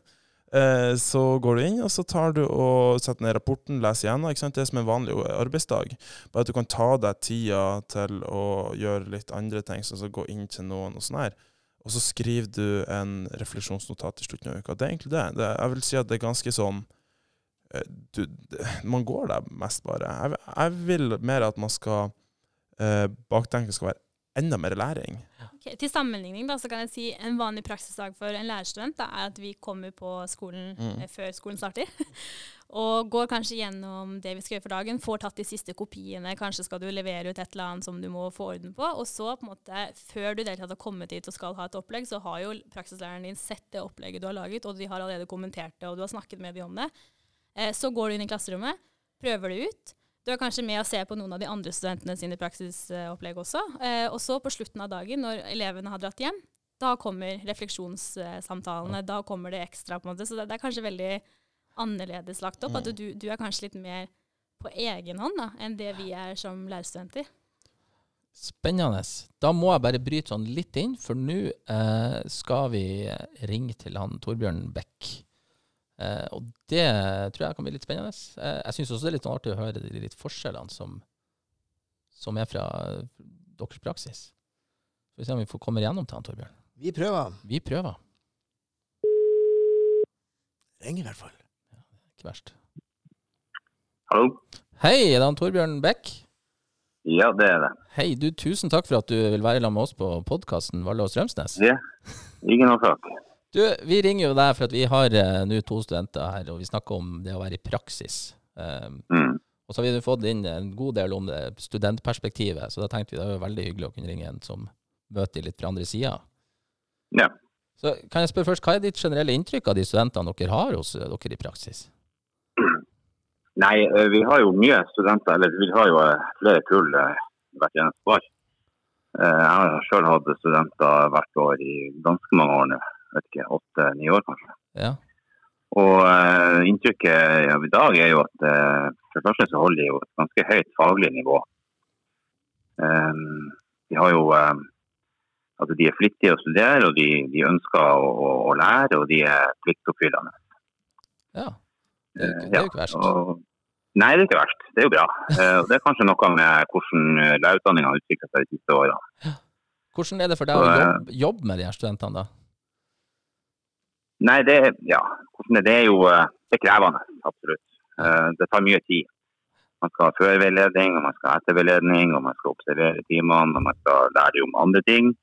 Eh, så går du inn, og så tar du og setter ned rapporten, leser gjennom. ikke sant? Det er som en vanlig arbeidsdag. Bare at du kan ta deg tida til å gjøre litt andre ting, sånn som gå inn til noen og sånn her. Og så skriver du en refleksjonsnotat i slutten av uka. Det er egentlig det. det jeg vil si at det er ganske sånn eh, du, Man går der mest bare. Jeg, jeg vil mer at man skal eh, Baktanken skal være enda mer læring. Okay, til sammenligning da, så kan jeg si en vanlig praksisdag for en lærerstudent da, er at vi kommer på skolen mm. eh, før skolen starter. og går kanskje gjennom det vi skal gjøre for dagen, får tatt de siste kopiene. Kanskje skal du levere ut et eller annet som du må få orden på. Og så, på en måte, før du deltatt har kommet hit og skal ha et opplegg, så har jo praksislæreren din sett det opplegget du har laget, og de har allerede kommentert det, og du har snakket med dem om det. Eh, så går du inn i klasserommet, prøver det ut. Du er kanskje med å se på noen av de andre studentene sine praksisopplegg også. Eh, og så på slutten av dagen, når elevene har dratt hjem, da kommer refleksjonssamtalene. Da kommer det ekstra. på en måte. Så det, det er kanskje veldig annerledes lagt opp. At du, du, er kanskje litt mer på egen hånd da, enn det vi er som lærerstudenter. Spennende. Da må jeg bare bryte sånn litt inn, for nå eh, skal vi ringe til han Torbjørn Beck. Eh, og det tror jeg kan bli litt spennende. Eh, jeg syns også det er litt artig å høre de litt forskjellene som, som er fra deres praksis. Skal vi se om vi får komme igjennom til han, Torbjørn. Vi prøver. Vi prøver. Ringer i hvert fall. Ja, ikke verst. Hallo. Hei, er det han Torbjørn Beck? Ja, det er det. Hei, du, tusen takk for at du vil være sammen med oss på podkasten Valle og Strømsnes. Ja, ingen årsak. Du, vi ringer jo deg for at vi har uh, nå to studenter her, og vi snakker om det å være i praksis. Um, mm. Og så har vi fått inn en god del om det studentperspektivet, så da tenkte vi det var veldig hyggelig å kunne ringe en som møter litt fra andre sida. Ja. Så kan jeg spørre først, Hva er ditt generelle inntrykk av de studentene dere har hos eh, dere i praksis? Nei, eh, vi har jo mye studenter, eller vi har jo flere kull hvert eneste år. Jeg har sjøl hatt studenter hvert år i ganske mange år nå vet ikke, åtte-ni år kanskje. Ja. Og uh, inntrykket av i dag er jo at uh, for det første så holder de jo et ganske høyt faglig nivå. Um, de har jo um, altså de er flittige å studere, og de, de ønsker å, å, å, lære, og de er pliktoppfyllende. Ja, det er, det er jo ikke verst. Uh, og, nei, det er ikke verst. Det er jo bra. det er kanskje noe med hvordan lærerutdanninga har utviklet seg de siste årene. Hvordan er det for deg å jobbe, jobbe med de her studentene, da? Nei, det, ja, det er jo eh, det er krevende, absolutt. Eh, det tar mye tid. Man skal ha førveiledning, og man skal ha etterveiledning, og man skal observere timene, og man skal lære om andre ting.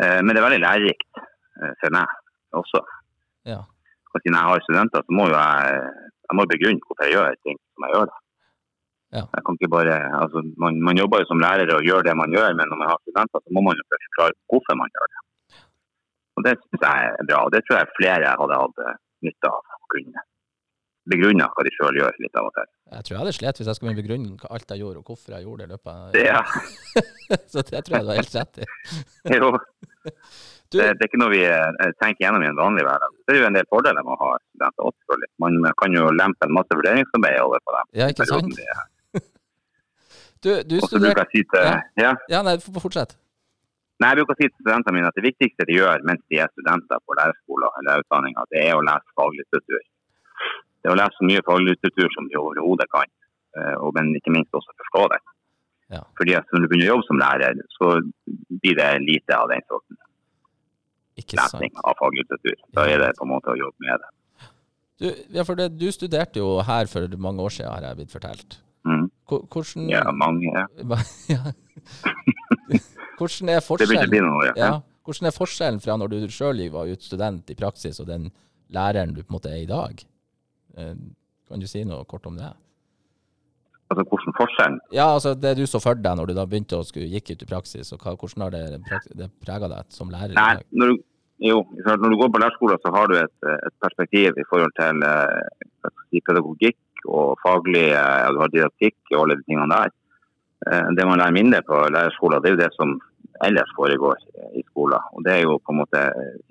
Eh, men det er veldig lærerikt for meg også. Ja. Og siden jeg har studenter, så må jeg, jeg må begrunne hvorfor jeg gjør ting som jeg gjør. Ja. Jeg bare, altså, man, man, jobber jo som lærer og gjør det man gjør, men når man har studenter, så må man jo forklare hvorfor man gjør det. Og Det synes jeg er bra, og det tror jeg flere hadde hatt eh, nytte av å kunne begrunne hva de sjøl gjør litt av og til. Jeg tror jeg hadde slitt hvis jeg skulle begrunne alt jeg gjorde og hvorfor jeg gjorde det i løpet av ja. Så det tror jeg du har helt rett i. jo. Det, det, er ikke noe vi eh, tenker gjennom i en vanlig hverdag. Det er jo en del fordeler med å ha studenter også, selvfølgelig. Man kan jo lempe en masse vurderingsarbeid over på dem. Ja, ikke sant? du, du til... ja. ja. ja, nei, fortsett. Nei, Jeg bruker å si til studentene mine at det viktigste de gjør mens de er studenter på lærerskolen eller lærerutdanninga, det er å lese faglitteratur. Det er å lese så mye faglitteratur som de overhodet kan, og, men ikke minst også forstå det. Ja. Fordi at Når du begynner å jobbe som lærer, så blir det lite av den sorten lesing av faglitteratur. Da er det på en måte å jobbe med det. Du, ja, for det, du studerte jo her for mange år siden, har jeg blitt fortalt. Mm. Hvordan Ja, mange. Ja. Hvordan er forskjellen, noe, ja. Ja, hvordan er forskjellen fra når du sjøl var ut student i praksis, og den læreren du på en måte er i dag? Eh, kan du si noe kort om det? Altså hvordan forskjellen? Ja, altså Det du så for deg når du da begynte å skulle, gikk ut i praksis, og hva, hvordan har det, det prega deg som lærer? Nei, når du, jo, når du går på lærerskolen, så har du et, et perspektiv i forhold til eh, si, pedagogikk og faglig eh, ja, Du har didaktikk og alle de tingene der. Eh, det man lærer mindre på lærerskolen, det er jo det som ellers foregår i skolen. Og det er jo på en måte,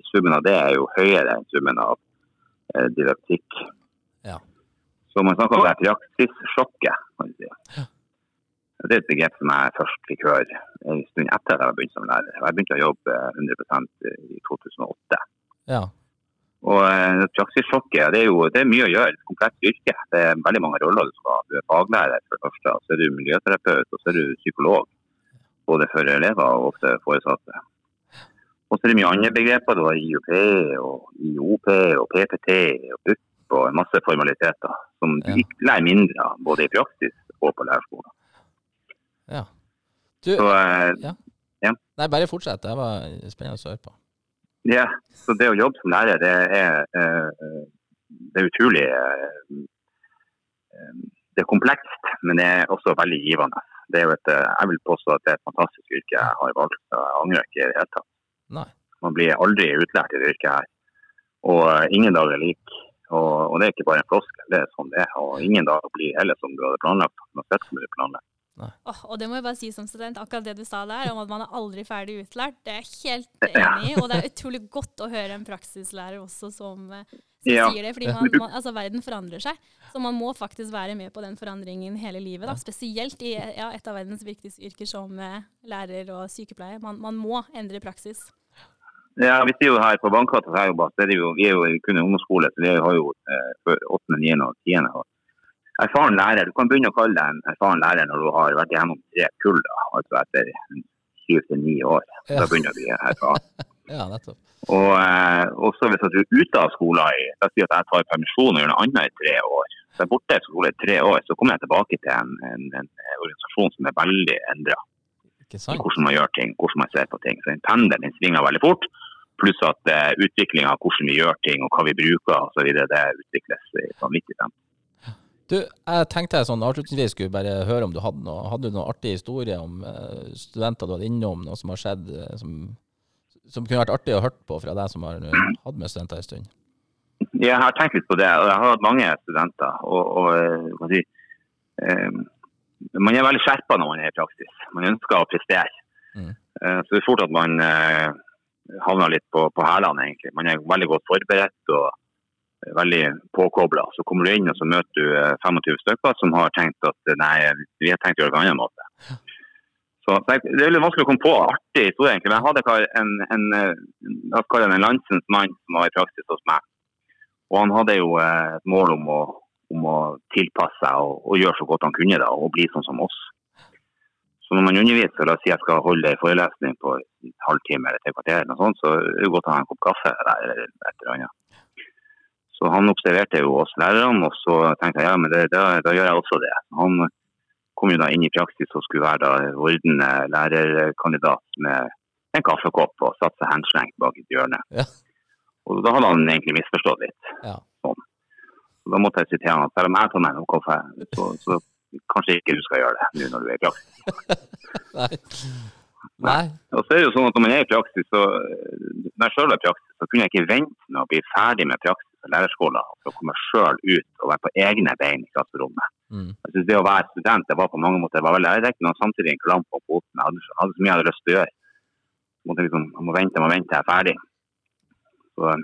Summen av det er jo høyere enn summen av eh, didaktikk. Ja. Så man snakker om det praksissjokket. kan si. Ja. Det er et begrep som jeg først fikk høre en stund etter at jeg begynte som lærer. Jeg begynte å jobbe 100 i 2008. Ja. Og eh, praksissjokket, det er jo det er mye å gjøre. Komplekst yrke. Det er veldig mange roller du skal ha. Du er faglærer for det første, så er du miljøterapeut, og så er du psykolog. Både for elever og ofte foresatte. Og så er det mye andre begreper. Du har IOP og IOP og PPT og BUP og en masse formaliteter som du Ja. ikke lærer mindre av, både i praksis og på lærerskolen. ja. Du, Så, eh, nei, bare fortsett. Det var spennende å høre på. Ja, så det å jobbe som lærer, det er, eh, det er utrolig eh, Det er komplekst, men det er også veldig givende. Det er jo et, eh, jeg vil påstå at det er et fantastisk yrke jeg har valgt. Jeg angrer ikke i det hele tatt. Nei. Man blir aldri utlært i det yrket her. Og ingen dag er lik. Og, og det er ikke bare en floskel, det er sånn det er. Og ingen dag blir heller som du hadde planlagt. Uansett som du planlagt. Åh, og det må jeg bare si som student, akkurat det du sa der, om at man er aldri ferdig utlært, det er jeg helt enig i. Og det er utrolig godt å høre en praksislærer også som, eh, som Ja. sier det. Fordi man, man, altså, verden forandrer seg. Så man må faktisk være med på den forandringen hele livet. Da. Spesielt i ja, et av verdens viktigste yrker som eh, lærer og sykepleier. Man, man må endre praksis. Ja, vi sier jo her på Bankgata, vi er jo kun en ungdomsskole, så vi har jo eh, niende og 10. Erfaren lærer, du kan begynne å kalle deg en erfaren lærer når du har vært gjennom tre kull, da, altså etter syv til ni år. Da begynner du å bli erfaren. Ja, nettopp. Og, eh, også hvis du er ute av skolen i, la oss si at jeg tar permisjon og gjør noe annet i tre år, så er jeg borte fra skole i tre år, så kommer jeg tilbake til en, en, en organisasjon som er veldig sant? hvordan man gjør ting, hvordan man ser på ting. Så en pendelen den svinger veldig fort. Pluss at uh, utviklinga av hvordan vi gjør ting og hva vi bruker osv., det utvikles i vanvittig tempo. Du, jeg tenkte jeg sånn avslutningsvis skulle bare høre om du hadde noe, hadde du noen artig historie om uh, studenter du hadde innom, noe som har skjedd uh, som, som kunne vært artig å høre på fra deg som har uh, hatt med studenter en stund? Jeg har tenkt litt på det, og jeg har hatt mange studenter. og, og si, eh, Man er veldig skjerpa når man er i praksis. Man ønsker å prestere. Mm. Så det er fort at man havner litt på, på hælene, egentlig. Man er veldig godt forberedt og veldig påkobla. Så kommer du inn og så møter du eh, 25 stykker som har tenkt at eh, nei, vi har tenkt å gjøre det på en annen måte. Så Det er litt vanskelig å komme på artig historie, egentlig. Men jeg hadde en, en, en, eh, en landsens mann som var i praksis hos meg. Og han hadde jo eh, et mål om å, om å tilpasse seg og, og gjøre så godt han kunne da, og bli sånn som oss. Så når man underviser, la oss si jeg skal holde en forelesning på en halvtime eller tre kvarter, eller noe sånt, så er det godt å ha en kopp kaffe der, eller et eller annet. Så han observerte jo oss lærerne, og så tenkte jeg ja, men det, da, da gjør jeg også det. Han kom jo da inn i praksis og skulle være da vordende lærerkandidat med en kaffekopp og satt seg henslengt bak et hjørne. Ja. Og da hadde han egentlig misforstått litt. Ja. Sånn. Så da måtte jeg si til han at selv om jeg tar meg noe kaffe, så, så kanskje ikke du skal gjøre det nå når du er i praksis. Nei. Nei. Og så er det jo sånn at når man er i praksis, så når jeg selv er i praksis, så kunne jeg ikke vente med å bli ferdig med praksis lærerskolen for å komme selv ut og være på egne bein i klasserommet. Mm. Jeg synes det å være student det var på mange måter det var veldig lærerikt, men samtidig en klamp på foten. Jeg hadde, hadde så mye jeg hadde lyst til å gjøre. Jeg måtte liksom, jeg må vente, jeg må vente til jeg er ferdig. Så,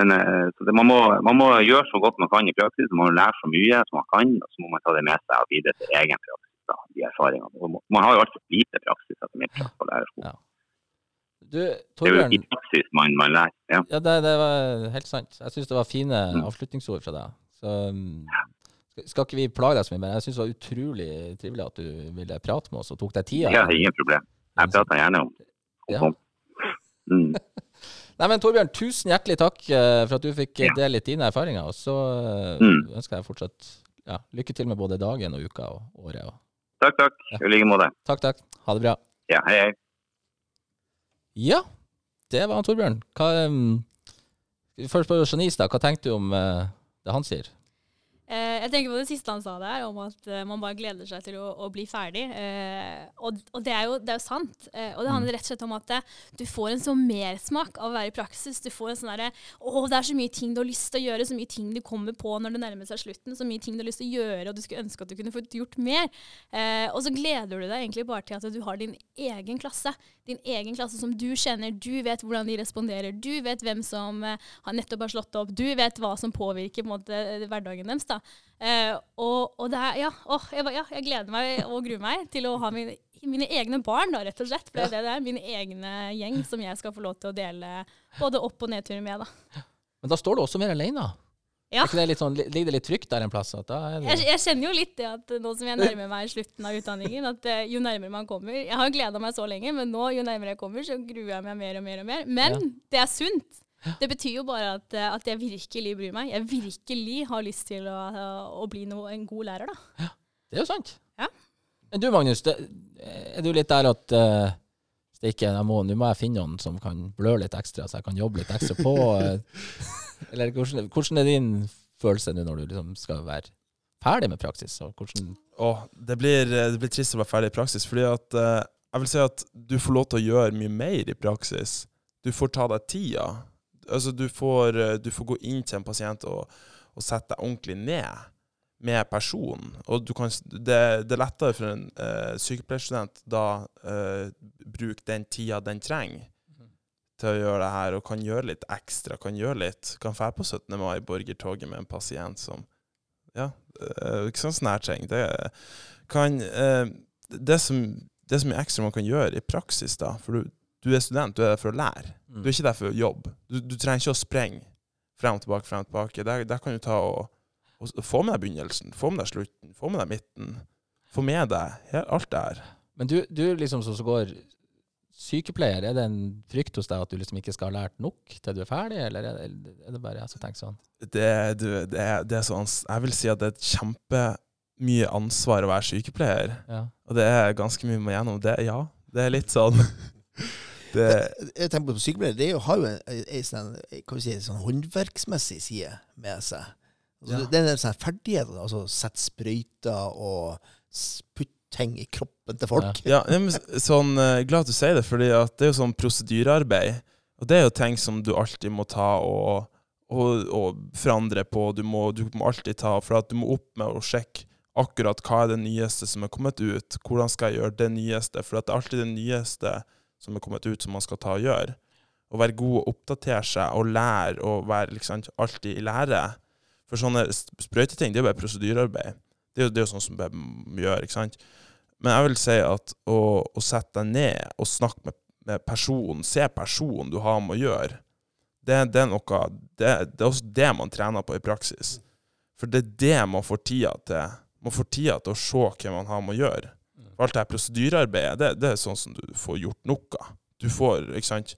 men eh, så det, man, må, man må gjøre så godt man kan i praksis, man må lære så mye som man kan, og så må man ta det med seg og videre til egen praksis. Da, de erfaringene. Man har jo altfor lite praksis etter min praksis på lærerskolen. Ja. Du, Det er jo i praksis man, man lærer. Ja. Ja, det, det var helt sant. Jeg syns det var fine Mm. avslutningsord fra deg. Så um, skal, ikke vi plage deg så mye men Jeg syns det var utrolig trivelig at du ville prate med oss og tok deg tida. ja, ingen problem. Jeg prater gjerne om, om Ja. Mm. Nei, men Torbjørn, tusen hjertelig takk eh, for at du fikk eh, Ja. dele litt dine erfaringer. Og så eh, Mm. ønsker jeg fortsatt ja, lykke til med både dagen og uka og året. Og. Takk, takk. Ja. Like måte. Takk, takk. Ha det bra. Ja, hei, hei. Ja, det var han Torbjørn. Hva, um, først på Janice, da. Hva tenkte du om uh, det han sier? Eh, jeg tenker på det siste han sa der, om at eh, man bare gleder seg til å, å bli ferdig. Eh, og det, er jo, det er jo sant. Og det handler rett og slett om at du får en sånn mersmak av å være i praksis. Du får en sånn derre Å, det er så mye ting du har lyst til å gjøre, så mye ting du kommer på når det nærmer seg slutten. Så mye ting du har lyst til å gjøre, og du skulle ønske at du kunne fått gjort mer. Og så gleder du deg egentlig bare til at du har din egen klasse. Din egen klasse som du kjenner. Du vet hvordan de responderer. Du vet hvem som nettopp har slått opp. Du vet hva som påvirker på måte, hverdagen deres. da. Eh, og, og det er, ja, åh, jeg, ja, jeg gleder meg og gruer meg til å ha mine, mine egne barn, da, rett og slett. For det er det det er. Mine egne gjeng som jeg skal få lov til å dele både opp- og nedturer med. da. Men da står du også mer alene. Ja. Det litt sånn, ligger det litt trygt der en plass? Er Jeg, det, jeg kjenner jo litt det at nå som jeg nærmer meg slutten av utdanningen, at eh, jo nærmere man kommer Jeg har gleda meg så lenge, men nå jo nærmere jeg kommer, så gruer jeg meg mer og mer og mer. Men Ja. det er sunt. Det betyr jo bare at, eh, at jeg virkelig bryr meg. Jeg virkelig har lyst til å, å bli noe, en god lærer, da. det er jo sant. Ja. Men du Magnus, det, er du litt der at uh, Stikke, jeg må, nå må jeg finne noen som kan blø litt ekstra, så jeg kan jobbe litt ekstra på? eh, eller hvordan, hvordan er din følelse nå når du liksom skal være ferdig med praksis? Og hvordan, Åh, det blir, det blir trist å være ferdig i praksis, fordi at uh, jeg vil si at du får lov til å gjøre mye mer i praksis. Du får ta deg tida. Altså, du får, eh, du får gå inn til en pasient og, og sette deg ordentlig ned med personen. Og du kan, det, det er lettere for en uh, sykepleierstudent da uh, bruke den tida den trenger til å gjøre det her, og kan gjøre litt ekstra, kan gjøre litt, kan fære på 17. mai i borgertoget med en pasient som ja, uh, ikke sånn sånne. Det kan uh, det, som, det som er ekstra man kan gjøre i praksis, da, for du, du er student, du er der for å lære. Mm. Du er ikke der for å jobbe. Du, du trenger ikke å sprenge frem og tilbake, frem og tilbake. Der, der kan du ta og, og få med deg begynnelsen, få med deg slutten, få med deg midten. Få med deg alt det her. Men du, du liksom som går sykepleier, er det en frykt hos deg at du liksom ikke skal ha lært nok til du er ferdig, eller er det, er det bare jeg som tenker sånn? Det, du, det, er, det er sånn Jeg vil si at det er et kjempemye ansvar å være sykepleier. Ja. Og det er ganske mye man gjennom. Det, ja, det er litt sånn det, Jeg tenker på sykepleiere. Det har jo en, sånn, kan vi si, en sånn håndverksmessig side med seg. Altså, Ja. Det er en sånn ferdighet. Altså sette sprøyter og putte ting i kroppen til folk. Ja, ja, men sånn, eh, glad at du sier det, fordi det er jo sånn prosedyrearbeid. Og det er jo ting som du alltid må ta og, og, og forandre på. Du må, du må alltid ta, for at du må opp med å sjekke akkurat hva er det nyeste som er kommet ut. Hvordan skal jeg gjøre det nyeste? For at det er alltid det nyeste som er kommet ut som man skal ta og gjøre. Å være god og oppdatere seg og lære og være liksom alltid i lære. For sånne sp- sprøyteting, det er jo bare prosedyrearbeid. Det er jo, det er jo sånn som bare gjør, ikke sant? Men jeg vil si at å, å sette deg ned og snakke med, med personen, se personen du har med å gjøre, det, det er noe det, det er også det man trener på i praksis. For det er det man får tida til. Man får tida til å se hva man har med å gjøre. For alt det her prosedyrearbeidet, det, det er sånn som du får gjort noe. Du får, ikke sant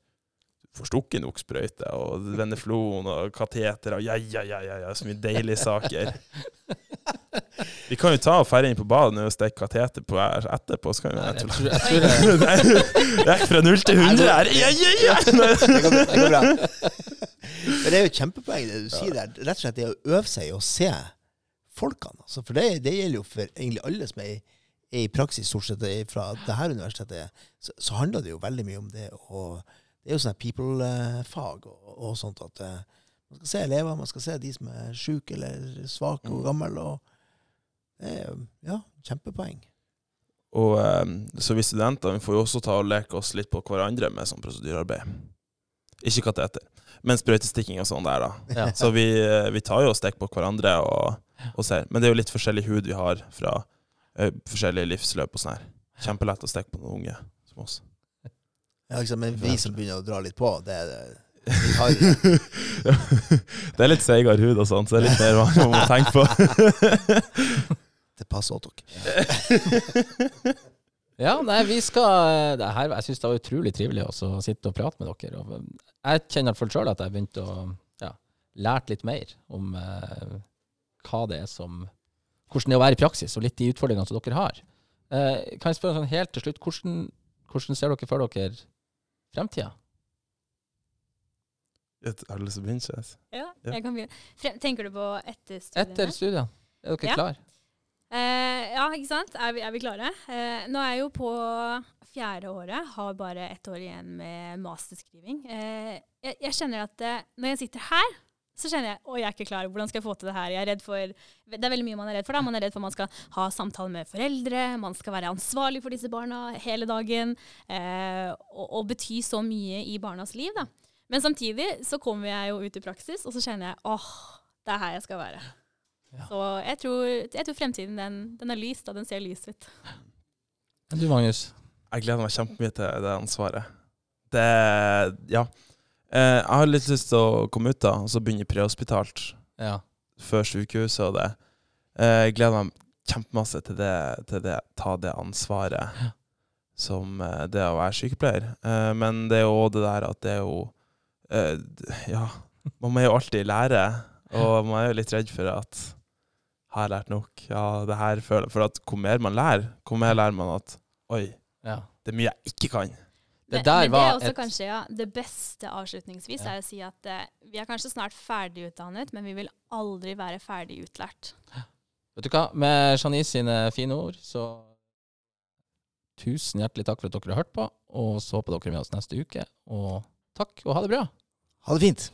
får stukket nok sprøyte, og veneflon og kateter og ja, ja, ja, ja, ja, så mye deilige saker. Vi kan jo ta og ferde inn på badet og stikke kateter på her etterpå. Så kan vi Jeg tror, jeg tror jeg, Nei, Jeg gikk fra null til 100 her. Ja, ja, ja. Det går, det går bra. Men det er jo et kjempepoeng det du sier der. Rett og slett det å øve seg i å se folkene. Altså, for det, det gjelder jo for egentlig alle som er i, er i praksis, stort sett er fra det her universitetet. Så, så handler det jo veldig mye om det. Og det er jo sånn people-fag og, og sånt at eh, man skal se elever, man skal se de som er syke eller svake og gamle. Og det er ja, kjempepoeng. Og eh, så vi studenter vi får jo også ta og leke oss litt på hverandre med sånn prosedyrearbeid. Ikke kateter, men sprøytestikking og sånn der, da. ja. Så vi, eh, vi tar jo og stikker på hverandre og, og ser. Men det er jo litt forskjellig hud vi har fra eh, forskjellige livsløp og sånn her. Kjempelett å stikke på noen unge som oss. Ja, liksom. Men vi som begynner å dra litt på, det er det. Vi det. det er litt seigere hud og sånn, så det er litt mer man må tenke på. Det passer dere. Ja, nei, vi skal det her, Jeg syns det var utrolig trivelig også å sitte og prate med dere. Og jeg kjenner i hvert fall sjøl at jeg har begynt å ja, lært litt mer om eh, hva det er som Hvordan det er å være i praksis, og litt de utfordringene som dere har. Eh, kan jeg spørre sånn helt til slutt, hvordan, hvordan ser dere for dere fremtida? Har du lyst til å begynne? Ja, jeg kan begynne. Frem, tenker du på etter studiene? Etter studiene, er dere Ja. klar? Eh, ja, ikke sant? Er vi, er vi klare? Eh, nå er jeg jo på fjerde året, har bare ett år igjen med masterskriving. Eh, jeg, jeg kjenner at eh, når jeg sitter her, så kjenner jeg å, jeg er ikke klar. Hvordan skal jeg få til det her? Jeg er redd for, det er veldig mye man er redd for. da. Man er redd for at man skal ha samtale med foreldre, man skal være ansvarlig for disse barna hele dagen, eh, og, og bety så mye i barnas liv. da. Men samtidig så kommer jeg jo ut i praksis, og så kjenner jeg åh, det er her jeg skal være. Ja. Så jeg tror, jeg tror fremtiden den, den er lys, da. Den ser lys ut. Men du, Magnus? Jeg gleder meg kjempemye til det ansvaret. Det Ja. Eh, jeg har litt lyst til å komme ut, da, og så begynne prehospitalt Ja. før sykehuset og det. Eh, jeg gleder meg kjempemasse til det, til det ta det ansvaret som eh, det å være sykepleier. Eh, men det er jo òg det der at det er jo eh, d- Ja, man må jo alltid lære, og man er jo litt redd for at har jeg lært nok? Ja, det her føler For at hvor mer man lærer, hvor mer lærer man at Oi, ja. det er mye jeg ikke kan. Det der men det var er også et kanskje ja, det beste avslutningsvis, Ja. er å si at eh, vi er kanskje snart ferdigutdannet, men vi vil aldri være ferdig utlært. Vet du hva, med Janice sine fine ord, så tusen hjertelig takk for at dere har hørt på, og så håper dere er med oss neste uke. Og takk, og ha det bra. Ha det fint.